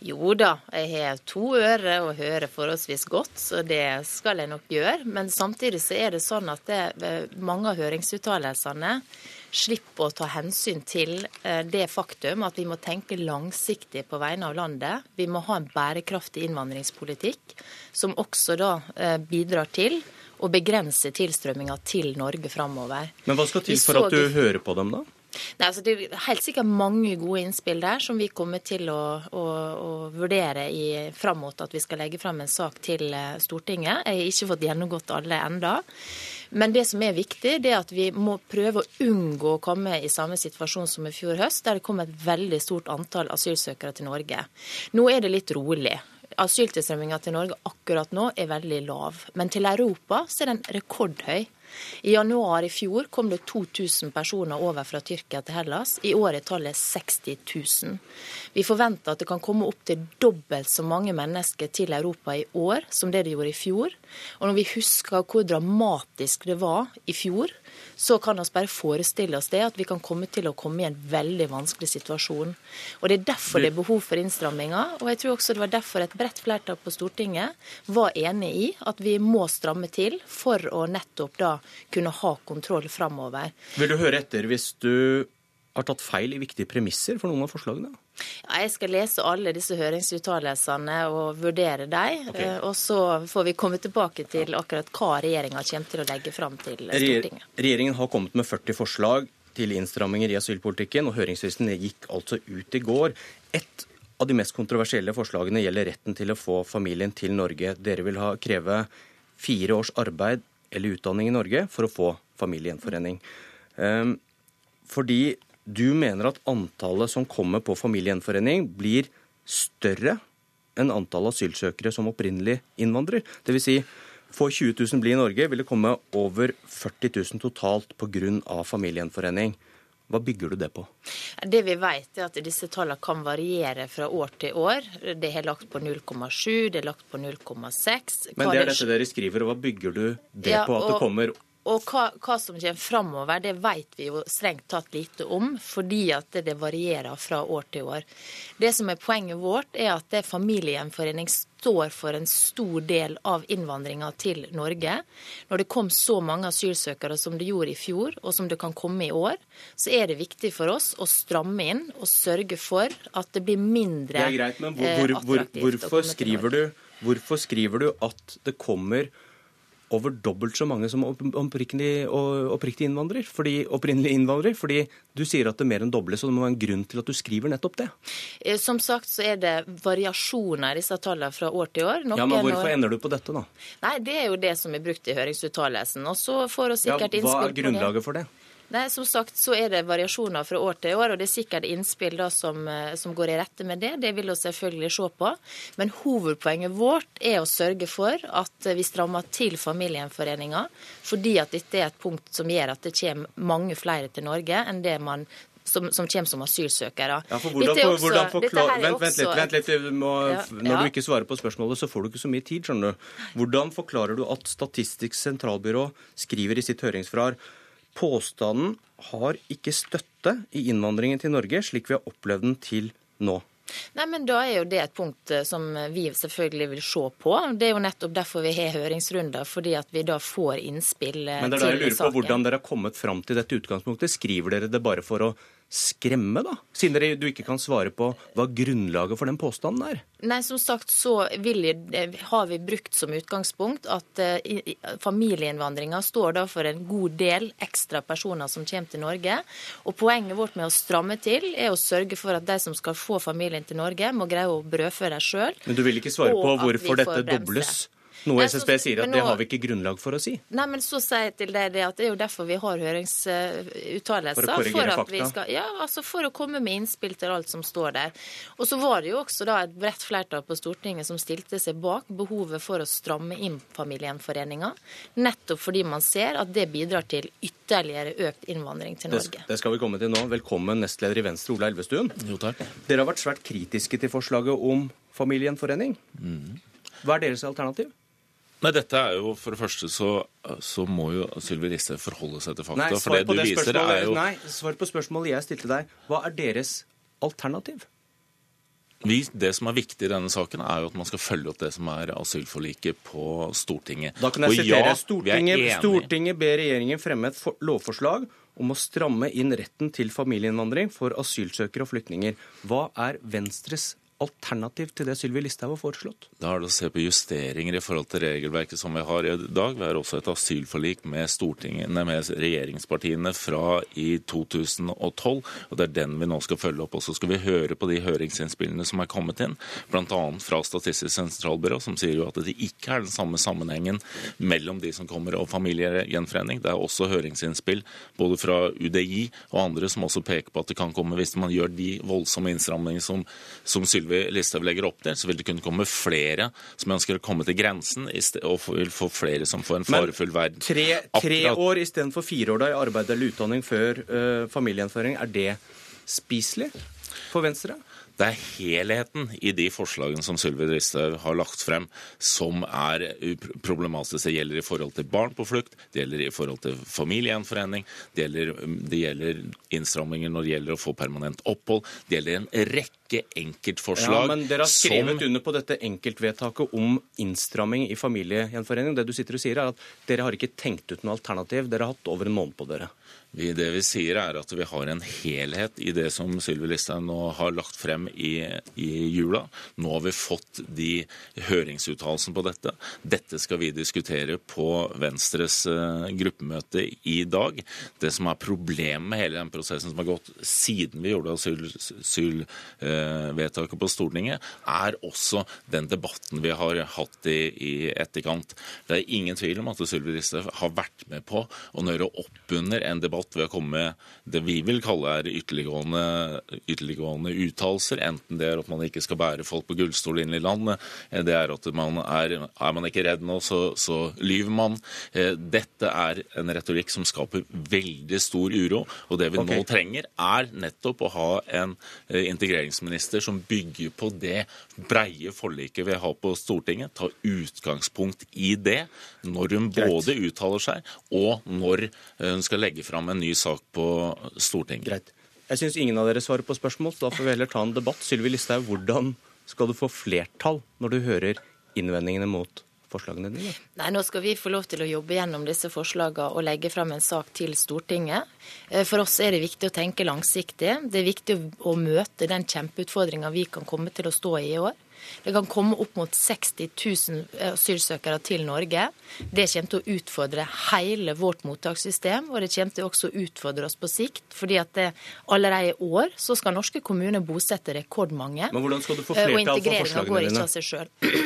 Jo da, jeg har to ører og hører forholdsvis godt, så det skal jeg nok gjøre. Men samtidig så er det sånn at det, mange av høringsuttalelsene slipper å ta hensyn til eh, det faktum at vi må tenke langsiktig på vegne av landet. Vi må ha en bærekraftig innvandringspolitikk som også da eh, bidrar til å begrense tilstrømminga til Norge framover. Men hva skal til for at du hører på dem, da? Nei, altså Det er helt sikkert mange gode innspill der som vi kommer til å, å, å vurdere i, fram mot at vi skal legge fram en sak til eh, Stortinget. Jeg har ikke fått gjennomgått alle enda. Men det som er viktig, det er at vi må prøve å unngå å komme i samme situasjon som i fjor høst, der det kom et veldig stort antall asylsøkere til Norge. Nå er det litt rolig. Asyltilstrømminga til Norge akkurat nå er veldig lav. Men til Europa så er den rekordhøy. I januar i fjor kom det 2000 personer over fra Tyrkia til Hellas. I år er tallet 60 000. Vi forventer at det kan komme opptil dobbelt så mange mennesker til Europa i år som det det gjorde i fjor. Og når vi husker hvor dramatisk det var i fjor, så kan vi bare forestille oss det, at vi kan komme til å komme i en veldig vanskelig situasjon. Og Det er derfor det er behov for innstramminger. Og jeg tror også det var derfor et bredt flertall på Stortinget var enig i at vi må stramme til for å nettopp da kunne ha kontroll framover. Vil du høre etter hvis du har tatt feil i viktige premisser for noen av forslagene? Ja, jeg skal lese alle disse høringsuttalelsene og vurdere dem. Okay. Eh, og så får vi komme tilbake til akkurat hva regjeringa kommer til å legge fram til Stortinget. Regjeringen har kommet med 40 forslag til innstramminger i asylpolitikken, og høringsfristen gikk altså ut i går. Et av de mest kontroversielle forslagene gjelder retten til å få familien til Norge. Dere vil ha, kreve fire års arbeid eller utdanning i Norge for å få familiegjenforening. Um, fordi du mener at antallet som kommer på familiegjenforening, blir større enn antallet asylsøkere som opprinnelig innvandrer. Dvs. Si, får 20 000 bli i Norge, vil det komme over 40 000 totalt pga. familiegjenforening. Hva bygger du det på? Det vi vet er at disse tallene kan variere fra år til år. Det er lagt på 0,7, det er lagt på 0,6. Men det er dette dere skriver, og hva bygger du det ja, på? At og, det kommer og hva, hva, som kommer framover, det vet vi jo strengt tatt lite om, fordi at det varierer fra år til år. Det som er poenget vårt, er at det familiegjenforening står for en stor del av innvandringa til Norge. Når det kom så mange asylsøkere som det gjorde i fjor, og som det kan komme i år, så er det viktig for oss å stramme inn og sørge for at det blir mindre attraktivt. Det er greit, men hvor, hvor, hvor, hvorfor, skriver du, hvorfor skriver du at det kommer over dobbelt så mange som oppriktig innvandrer, fordi, opprinnelig innvandrer, fordi du sier at det er mer enn doble, så det må være en grunn til at du skriver nettopp det. Eh, som sagt så er det variasjoner i disse tallene fra år til år. Noen ja, men Hvorfor år... ender du på dette, da? Nei, Det er jo det som er brukt i høringsuttalelsen. Og så får vi sikkert ja, Hva er grunnlaget for det? Nei, Som sagt så er det variasjoner fra år til år, og det er sikkert innspill da som, eh, som går i rette med det. Det vil vi selvfølgelig se på. Men hovedpoenget vårt er å sørge for at vi strammer til familiegjenforeninga, fordi at dette er et punkt som gjør at det kommer mange flere til Norge enn det man som, som, kommer som asylsøkere. Ja, for hvordan, også, hvordan forklar... vent, vent, litt, vent litt. Må, ja, når ja. du ikke svarer på spørsmålet, så får du ikke så mye tid. skjønner du. Hvordan forklarer du at Statistisk sentralbyrå skriver i sitt høringsfrar Påstanden har ikke støtte i innvandringen til Norge, slik vi har opplevd den til nå. Nei, men Da er jo det et punkt eh, som vi selvfølgelig vil se på. Det er jo nettopp derfor vi har høringsrunder, fordi at vi da får innspill til eh, saken. Men det er da jeg lurer på hvordan dere har kommet fram til dette utgangspunktet. Skriver dere det bare for å skremme, da? Siden dere, du ikke kan svare på hva grunnlaget for den påstanden er? Nei, som sagt så jeg, eh, har vi brukt som utgangspunkt at uh, familieinnvandringa står da for en god del ekstra personer som kommer til Norge. Og poenget vårt med å stramme til er å sørge for at de som skal få familien til Norge, må greie å brødfø dem sjøl. Men du vil ikke svare på hvorfor dette dobles? Noe SSB sier at nå, det har vi ikke grunnlag for å si. Nei, men så sier jeg til deg det at det er jo derfor vi har høringsuttalelser. For å korrigere for fakta? Skal, ja, altså for å komme med innspill til alt som står der. Og så var det jo også da et bredt flertall på Stortinget som stilte seg bak behovet for å stramme inn familiegjenforeninga. Nettopp fordi man ser at det bidrar til ytterligere økt innvandring til Norge. Det, det skal vi komme til nå. Velkommen nestleder i Venstre, Ola Elvestuen. Jo, takk. Dere har vært svært kritiske til forslaget om familiegjenforening. Mm. Hva er deres alternativ? Nei, dette er jo, For det første så, så må jo Sylvi Listhaug forholde seg til fakta. Nei, for det du det viser er jo... Nei, svar på spørsmålet jeg stilte deg. Hva er deres alternativ? Vi, det som er viktig i denne saken, er jo at man skal følge opp det som er asylforliket på Stortinget. Da kan jeg sitere. Ja, Stortinget, Stortinget ber regjeringen fremme et for, lovforslag om å stramme inn retten til familieinnvandring for asylsøkere og flyktninger. Hva er Venstres alternativ til det Sylvi Listhaug har foreslått? Da er det å se på justeringer i forhold til regelverket som vi har i dag. Vi har også et asylforlik med, med regjeringspartiene fra i 2012, og det er den vi nå skal følge opp. Og så skal vi høre på de høringsinnspillene som er kommet inn, bl.a. fra Statistisk sentralbyrå, som sier jo at det ikke er den samme sammenhengen mellom de som kommer og familiegjenforening. Det er også høringsinnspill både fra UDI og andre som også peker på at det kan komme hvis man gjør de voldsomme innstrammingene som, som Sylvi Sylvi Listhaug legger opp til, så vil det kunne komme flere som ønsker å komme til grensen, og vil få flere som får en farefull verden. Tre, tre år istedenfor fire år da i arbeid eller utdanning før uh, familiegjenføring, er det spiselig for Venstre? Det er helheten i de forslagene som Sylvi Listhaug har lagt frem, som er problematisk. Det gjelder i forhold til barn på flukt, det gjelder i forhold til familiegjenforening, det gjelder, det gjelder innstramminger når det gjelder å få permanent opphold. Det gjelder en rekke enkeltforslag ja, men Dere har skrevet som... under på dette enkeltvedtaket om innstramming i familiegjenforening. Det du sitter og sier, er at dere har ikke tenkt ut noe alternativ. Dere har hatt over en måned på dere. Vi, det vi sier, er at vi har en helhet i det som Sylvi Listhaug nå har lagt frem i, i, jula. Nå har vi fått de høringsuttalelsene på dette. Dette skal vi diskutere på Venstres uh, gruppemøte i dag. Det som er problemet med hele den prosessen som har gått siden vi gjorde asylforliket, asyl, uh, vedtaket på Stortinget, er også den debatten vi har hatt i, i etterkant. Det er ingen tvil om at Sylvi Listhaug har vært med på å nøre opp under en debatt ved å komme med det vi vil kalle er ytterliggående, ytterliggående uttalelser. Enten det er at man ikke skal bære folk på gullstol inn i landet, det er at man er, er man ikke redd nå, så, så lyver man. Eh, dette er en retorikk som skaper veldig stor uro. Og det vi okay. nå trenger, er nettopp å ha en eh, integreringsminister som bygger på det breie forliket vi har på Stortinget. Ta utgangspunkt i det når hun både uttaler seg og når hun skal legge fram en ny sak på Stortinget. Greit. Jeg syns ingen av dere svarer på spørsmål, så da får vi heller ta en debatt. Sylvi Listhaug, hvordan skal du få flertall når du hører innvendingene mot forslagene dine? Nei, Nå skal vi få lov til å jobbe gjennom disse forslagene og legge fram en sak til Stortinget. Eh, for oss er det viktig å tenke langsiktig. Det er viktig å møte den kjempeutfordringa vi kan komme til å stå i i år. Det kan komme opp mot 60 000 asylsøkere til Norge. Det kommer til å utfordre hele vårt mottakssystem, og det kommer til også å utfordre oss på sikt. fordi at det, allerede i år så skal norske kommuner bosette rekordmange. Men hvordan skal du få eh, flertall for forslagene dine?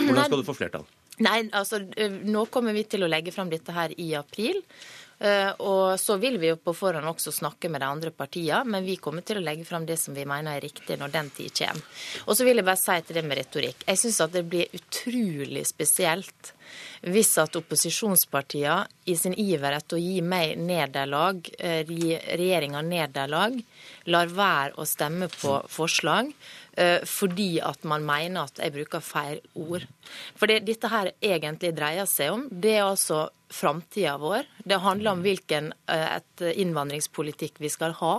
Hvordan skal du få flertall? Nei, altså eh, Nå kommer vi til å legge fram dette her i april. Eh, og så vil vi jo på forhånd også snakke med de andre partiene, men vi kommer til å legge fram det som vi mener er riktig når den tid kommer. Og så vil jeg bare si til det med retorikk. Jeg syns at det blir utrolig spesielt hvis at opposisjonspartiene i sin iver etter å gi meg nederlag, gi regjeringa nederlag, lar være å stemme på forslag Eh, fordi at man mener at jeg bruker feil ord. For det dette her egentlig dreier seg om, det er altså framtida vår. Det handler om hvilken eh, et innvandringspolitikk vi skal ha.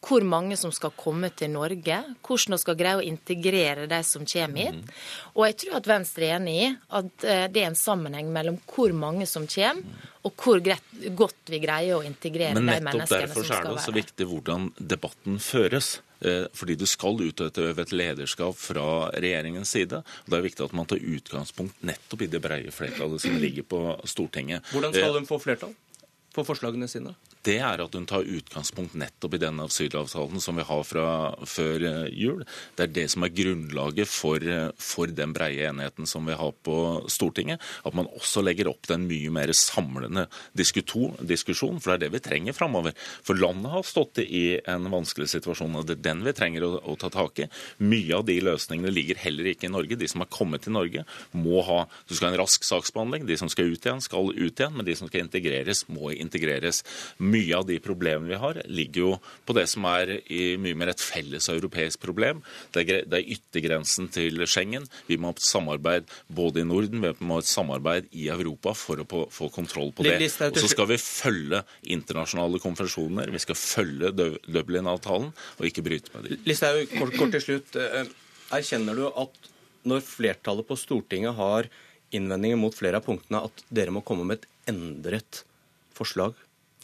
Hvor mange som skal komme til Norge. Hvordan vi skal greie å integrere de som kommer hit. Og jeg tror at Venstre er enig i at eh, det er en sammenheng mellom hvor mange som kommer, og hvor godt vi greier å integrere de menneskene som skal være Men nettopp derfor er det også viktig hvordan debatten føres. Eh, fordi du skal utøve et lederskap fra regjeringens side. og Det er viktig at man tar utgangspunkt nettopp i det breie flertallet som ligger på Stortinget. Hvordan skal de få flertall for forslagene sine? Det er at hun tar utgangspunkt nettopp i denne asylavtalen som vi har fra før eh, jul. Det er det som er grunnlaget for, eh, for den breie enigheten som vi har på Stortinget. At man også legger opp til en mye mer samlende diskusjon, for det er det vi trenger framover. For landet har stått i en vanskelig situasjon, og det er den vi trenger å, å, ta tak i. Mye av de løsningene ligger heller ikke i Norge. De som har kommet til Norge, må ha Du skal ha en rask saksbehandling. De som skal ut igjen, skal ut igjen. Men de som skal integreres, må integreres mye av de problemene vi har, ligger jo på det som er mye mer et felles europeisk problem. Det er, det er yttergrensen til Schengen. Vi må ha et samarbeid både i Norden, vi må ha et samarbeid i Europa for å få kontroll på det. Og så skal vi følge internasjonale konvensjoner. Vi skal følge Dublin-avtalen og ikke bryte med dem. Listhaug, kort, kort til slutt. Eh, erkjenner du at når flertallet på Stortinget har innvendinger mot flere av punktene, at dere må komme med et endret forslag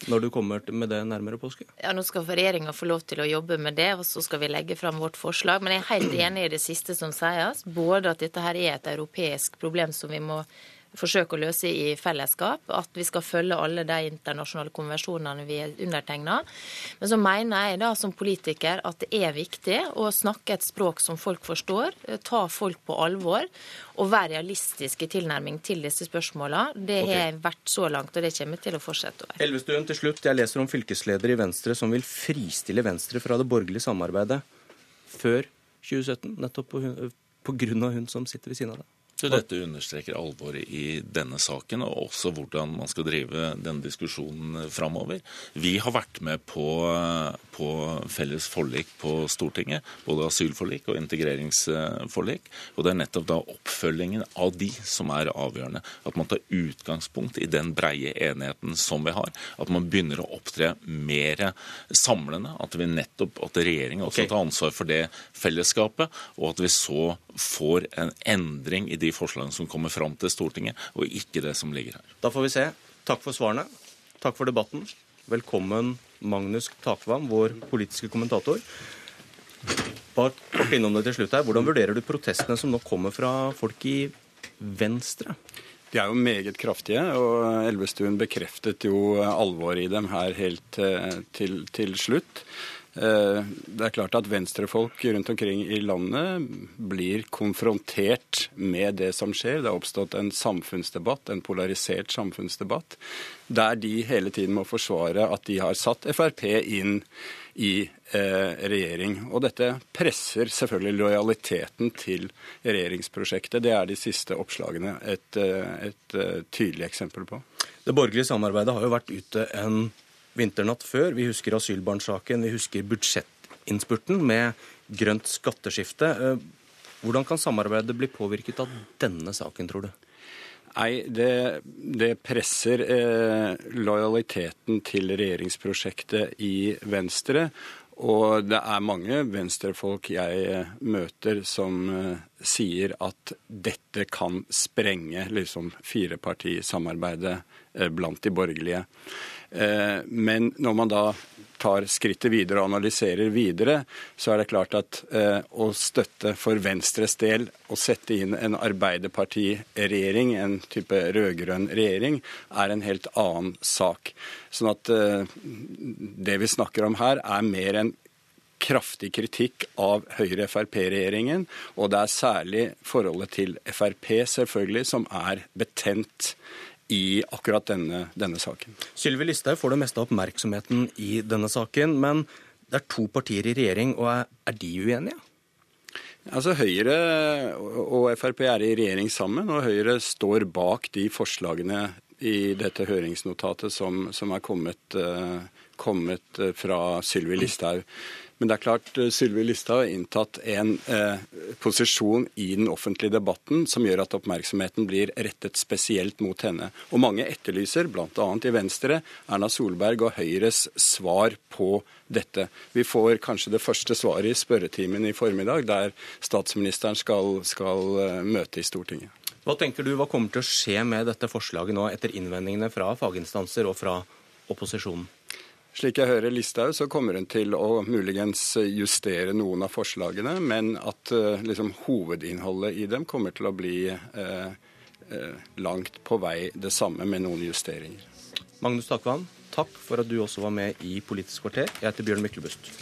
når du kommer med det nærmere påske? Ja, Nå skal regjeringa få lov til å jobbe med det, og så skal vi legge fram vårt forslag. Men jeg er helt enig i det siste som sies. Både at dette her er et europeisk problem som vi må forsøke å løse i fellesskap. At vi skal følge alle de internasjonale konvensjonene vi er undertegna. Men så mener jeg da som politiker at det er viktig å snakke et språk som folk forstår. Ta folk på alvor og være realistisk i tilnærming til disse spørsmålene. Det har jeg vært så langt, og det kommer til å fortsette å være. Elvestuen, til slutt. Jeg leser om fylkesleder i Venstre som vil fristille Venstre fra det borgerlige samarbeidet før 2017, nettopp av hun som sitter ved siden av deg. Så dette understreker alvoret i denne saken, og også hvordan man skal drive denne diskusjonen framover. Vi har vært med på, på, felles forlik på Stortinget, både asylforlik og integreringsforlik. Og det er nettopp da oppfølgingen av de som er avgjørende. At man tar utgangspunkt i den breie enigheten som vi har. At man begynner å opptre mer samlende. At vi nettopp, at regjeringen også okay. tar ansvar for det fellesskapet, og at vi så får en endring i de forslagene som kommer fram til Stortinget, og ikke det som ligger her. Da får vi se. Takk for svarene. Takk for debatten. Velkommen, Magnus Takvam, vår politiske kommentator. Bare kort innom det til slutt her. Hvordan vurderer du protestene som nå kommer fra folk i Venstre? De er jo meget kraftige, og Elvestuen bekreftet jo alvoret i dem her helt eh, til, til slutt. Eh, det er klart at venstrefolk rundt omkring i landet blir konfrontert med det som skjer. Det har oppstått en samfunnsdebatt, en polarisert samfunnsdebatt, der de hele tiden må forsvare at de har satt Frp inn i eh, regjering. Og dette presser selvfølgelig lojaliteten til regjeringsprosjektet. Det er de siste oppslagene et, eh, et, et tydelig eksempel på. Det borgerlige samarbeidet har jo vært ute en vinternatt før. Vi husker asylbarnsaken, vi husker budsjettinnspurten med grønt skatteskifte. Eh, hvordan kan samarbeidet bli påvirket av denne saken, tror du? Nei, det, det presser eh, lojaliteten til regjeringsprosjektet i Venstre. Og det er mange venstrefolk jeg eh, møter som eh, sier at dette kan sprenge liksom firepartisamarbeidet blant de borgerlige. Eh, men når man da tar skrittet videre og analyserer videre, så er det klart at eh, å støtte for Venstres del å sette inn en Arbeiderpartiregjering, en type rød-grønn regjering, er en helt annen sak. Sånn at eh, det vi snakker om her, er mer en kraftig kritikk av Høyre-Frp-regjeringen, og det er særlig forholdet til Frp, selvfølgelig, som er betent i akkurat denne, denne saken. Sylvi Listhaug får det meste av oppmerksomheten i denne saken, men det er to partier i regjering, og er, er de uenige? Altså Høyre og Frp er i regjering sammen, og Høyre står bak de forslagene i dette høringsnotatet som, som er kommet, uh, kommet fra Sylvi Listhaug. Men det er klart eh, Sylvi Listhaug har inntatt en eh, posisjon i den offentlige debatten som gjør at oppmerksomheten blir rettet spesielt mot henne. Og mange etterlyser, bl.a. i Venstre, Erna Solberg og Høyres svar på dette. Vi får kanskje det første svaret i spørretimen i formiddag, der statsministeren skal, skal eh, møte i Stortinget. Hva tenker du, hva kommer til å skje med dette forslaget nå, etter innvendingene fra faginstanser og fra opposisjonen? Slik jeg hører Listhaug, så kommer hun til å muligens justere noen av forslagene, men at uh, liksom, hovedinnholdet i dem kommer til å bli uh, uh, langt på vei det samme, med noen justeringer. Magnus Takvam, takk for at du også var med i Politisk kvarter. Jeg heter Bjørn Myklebust.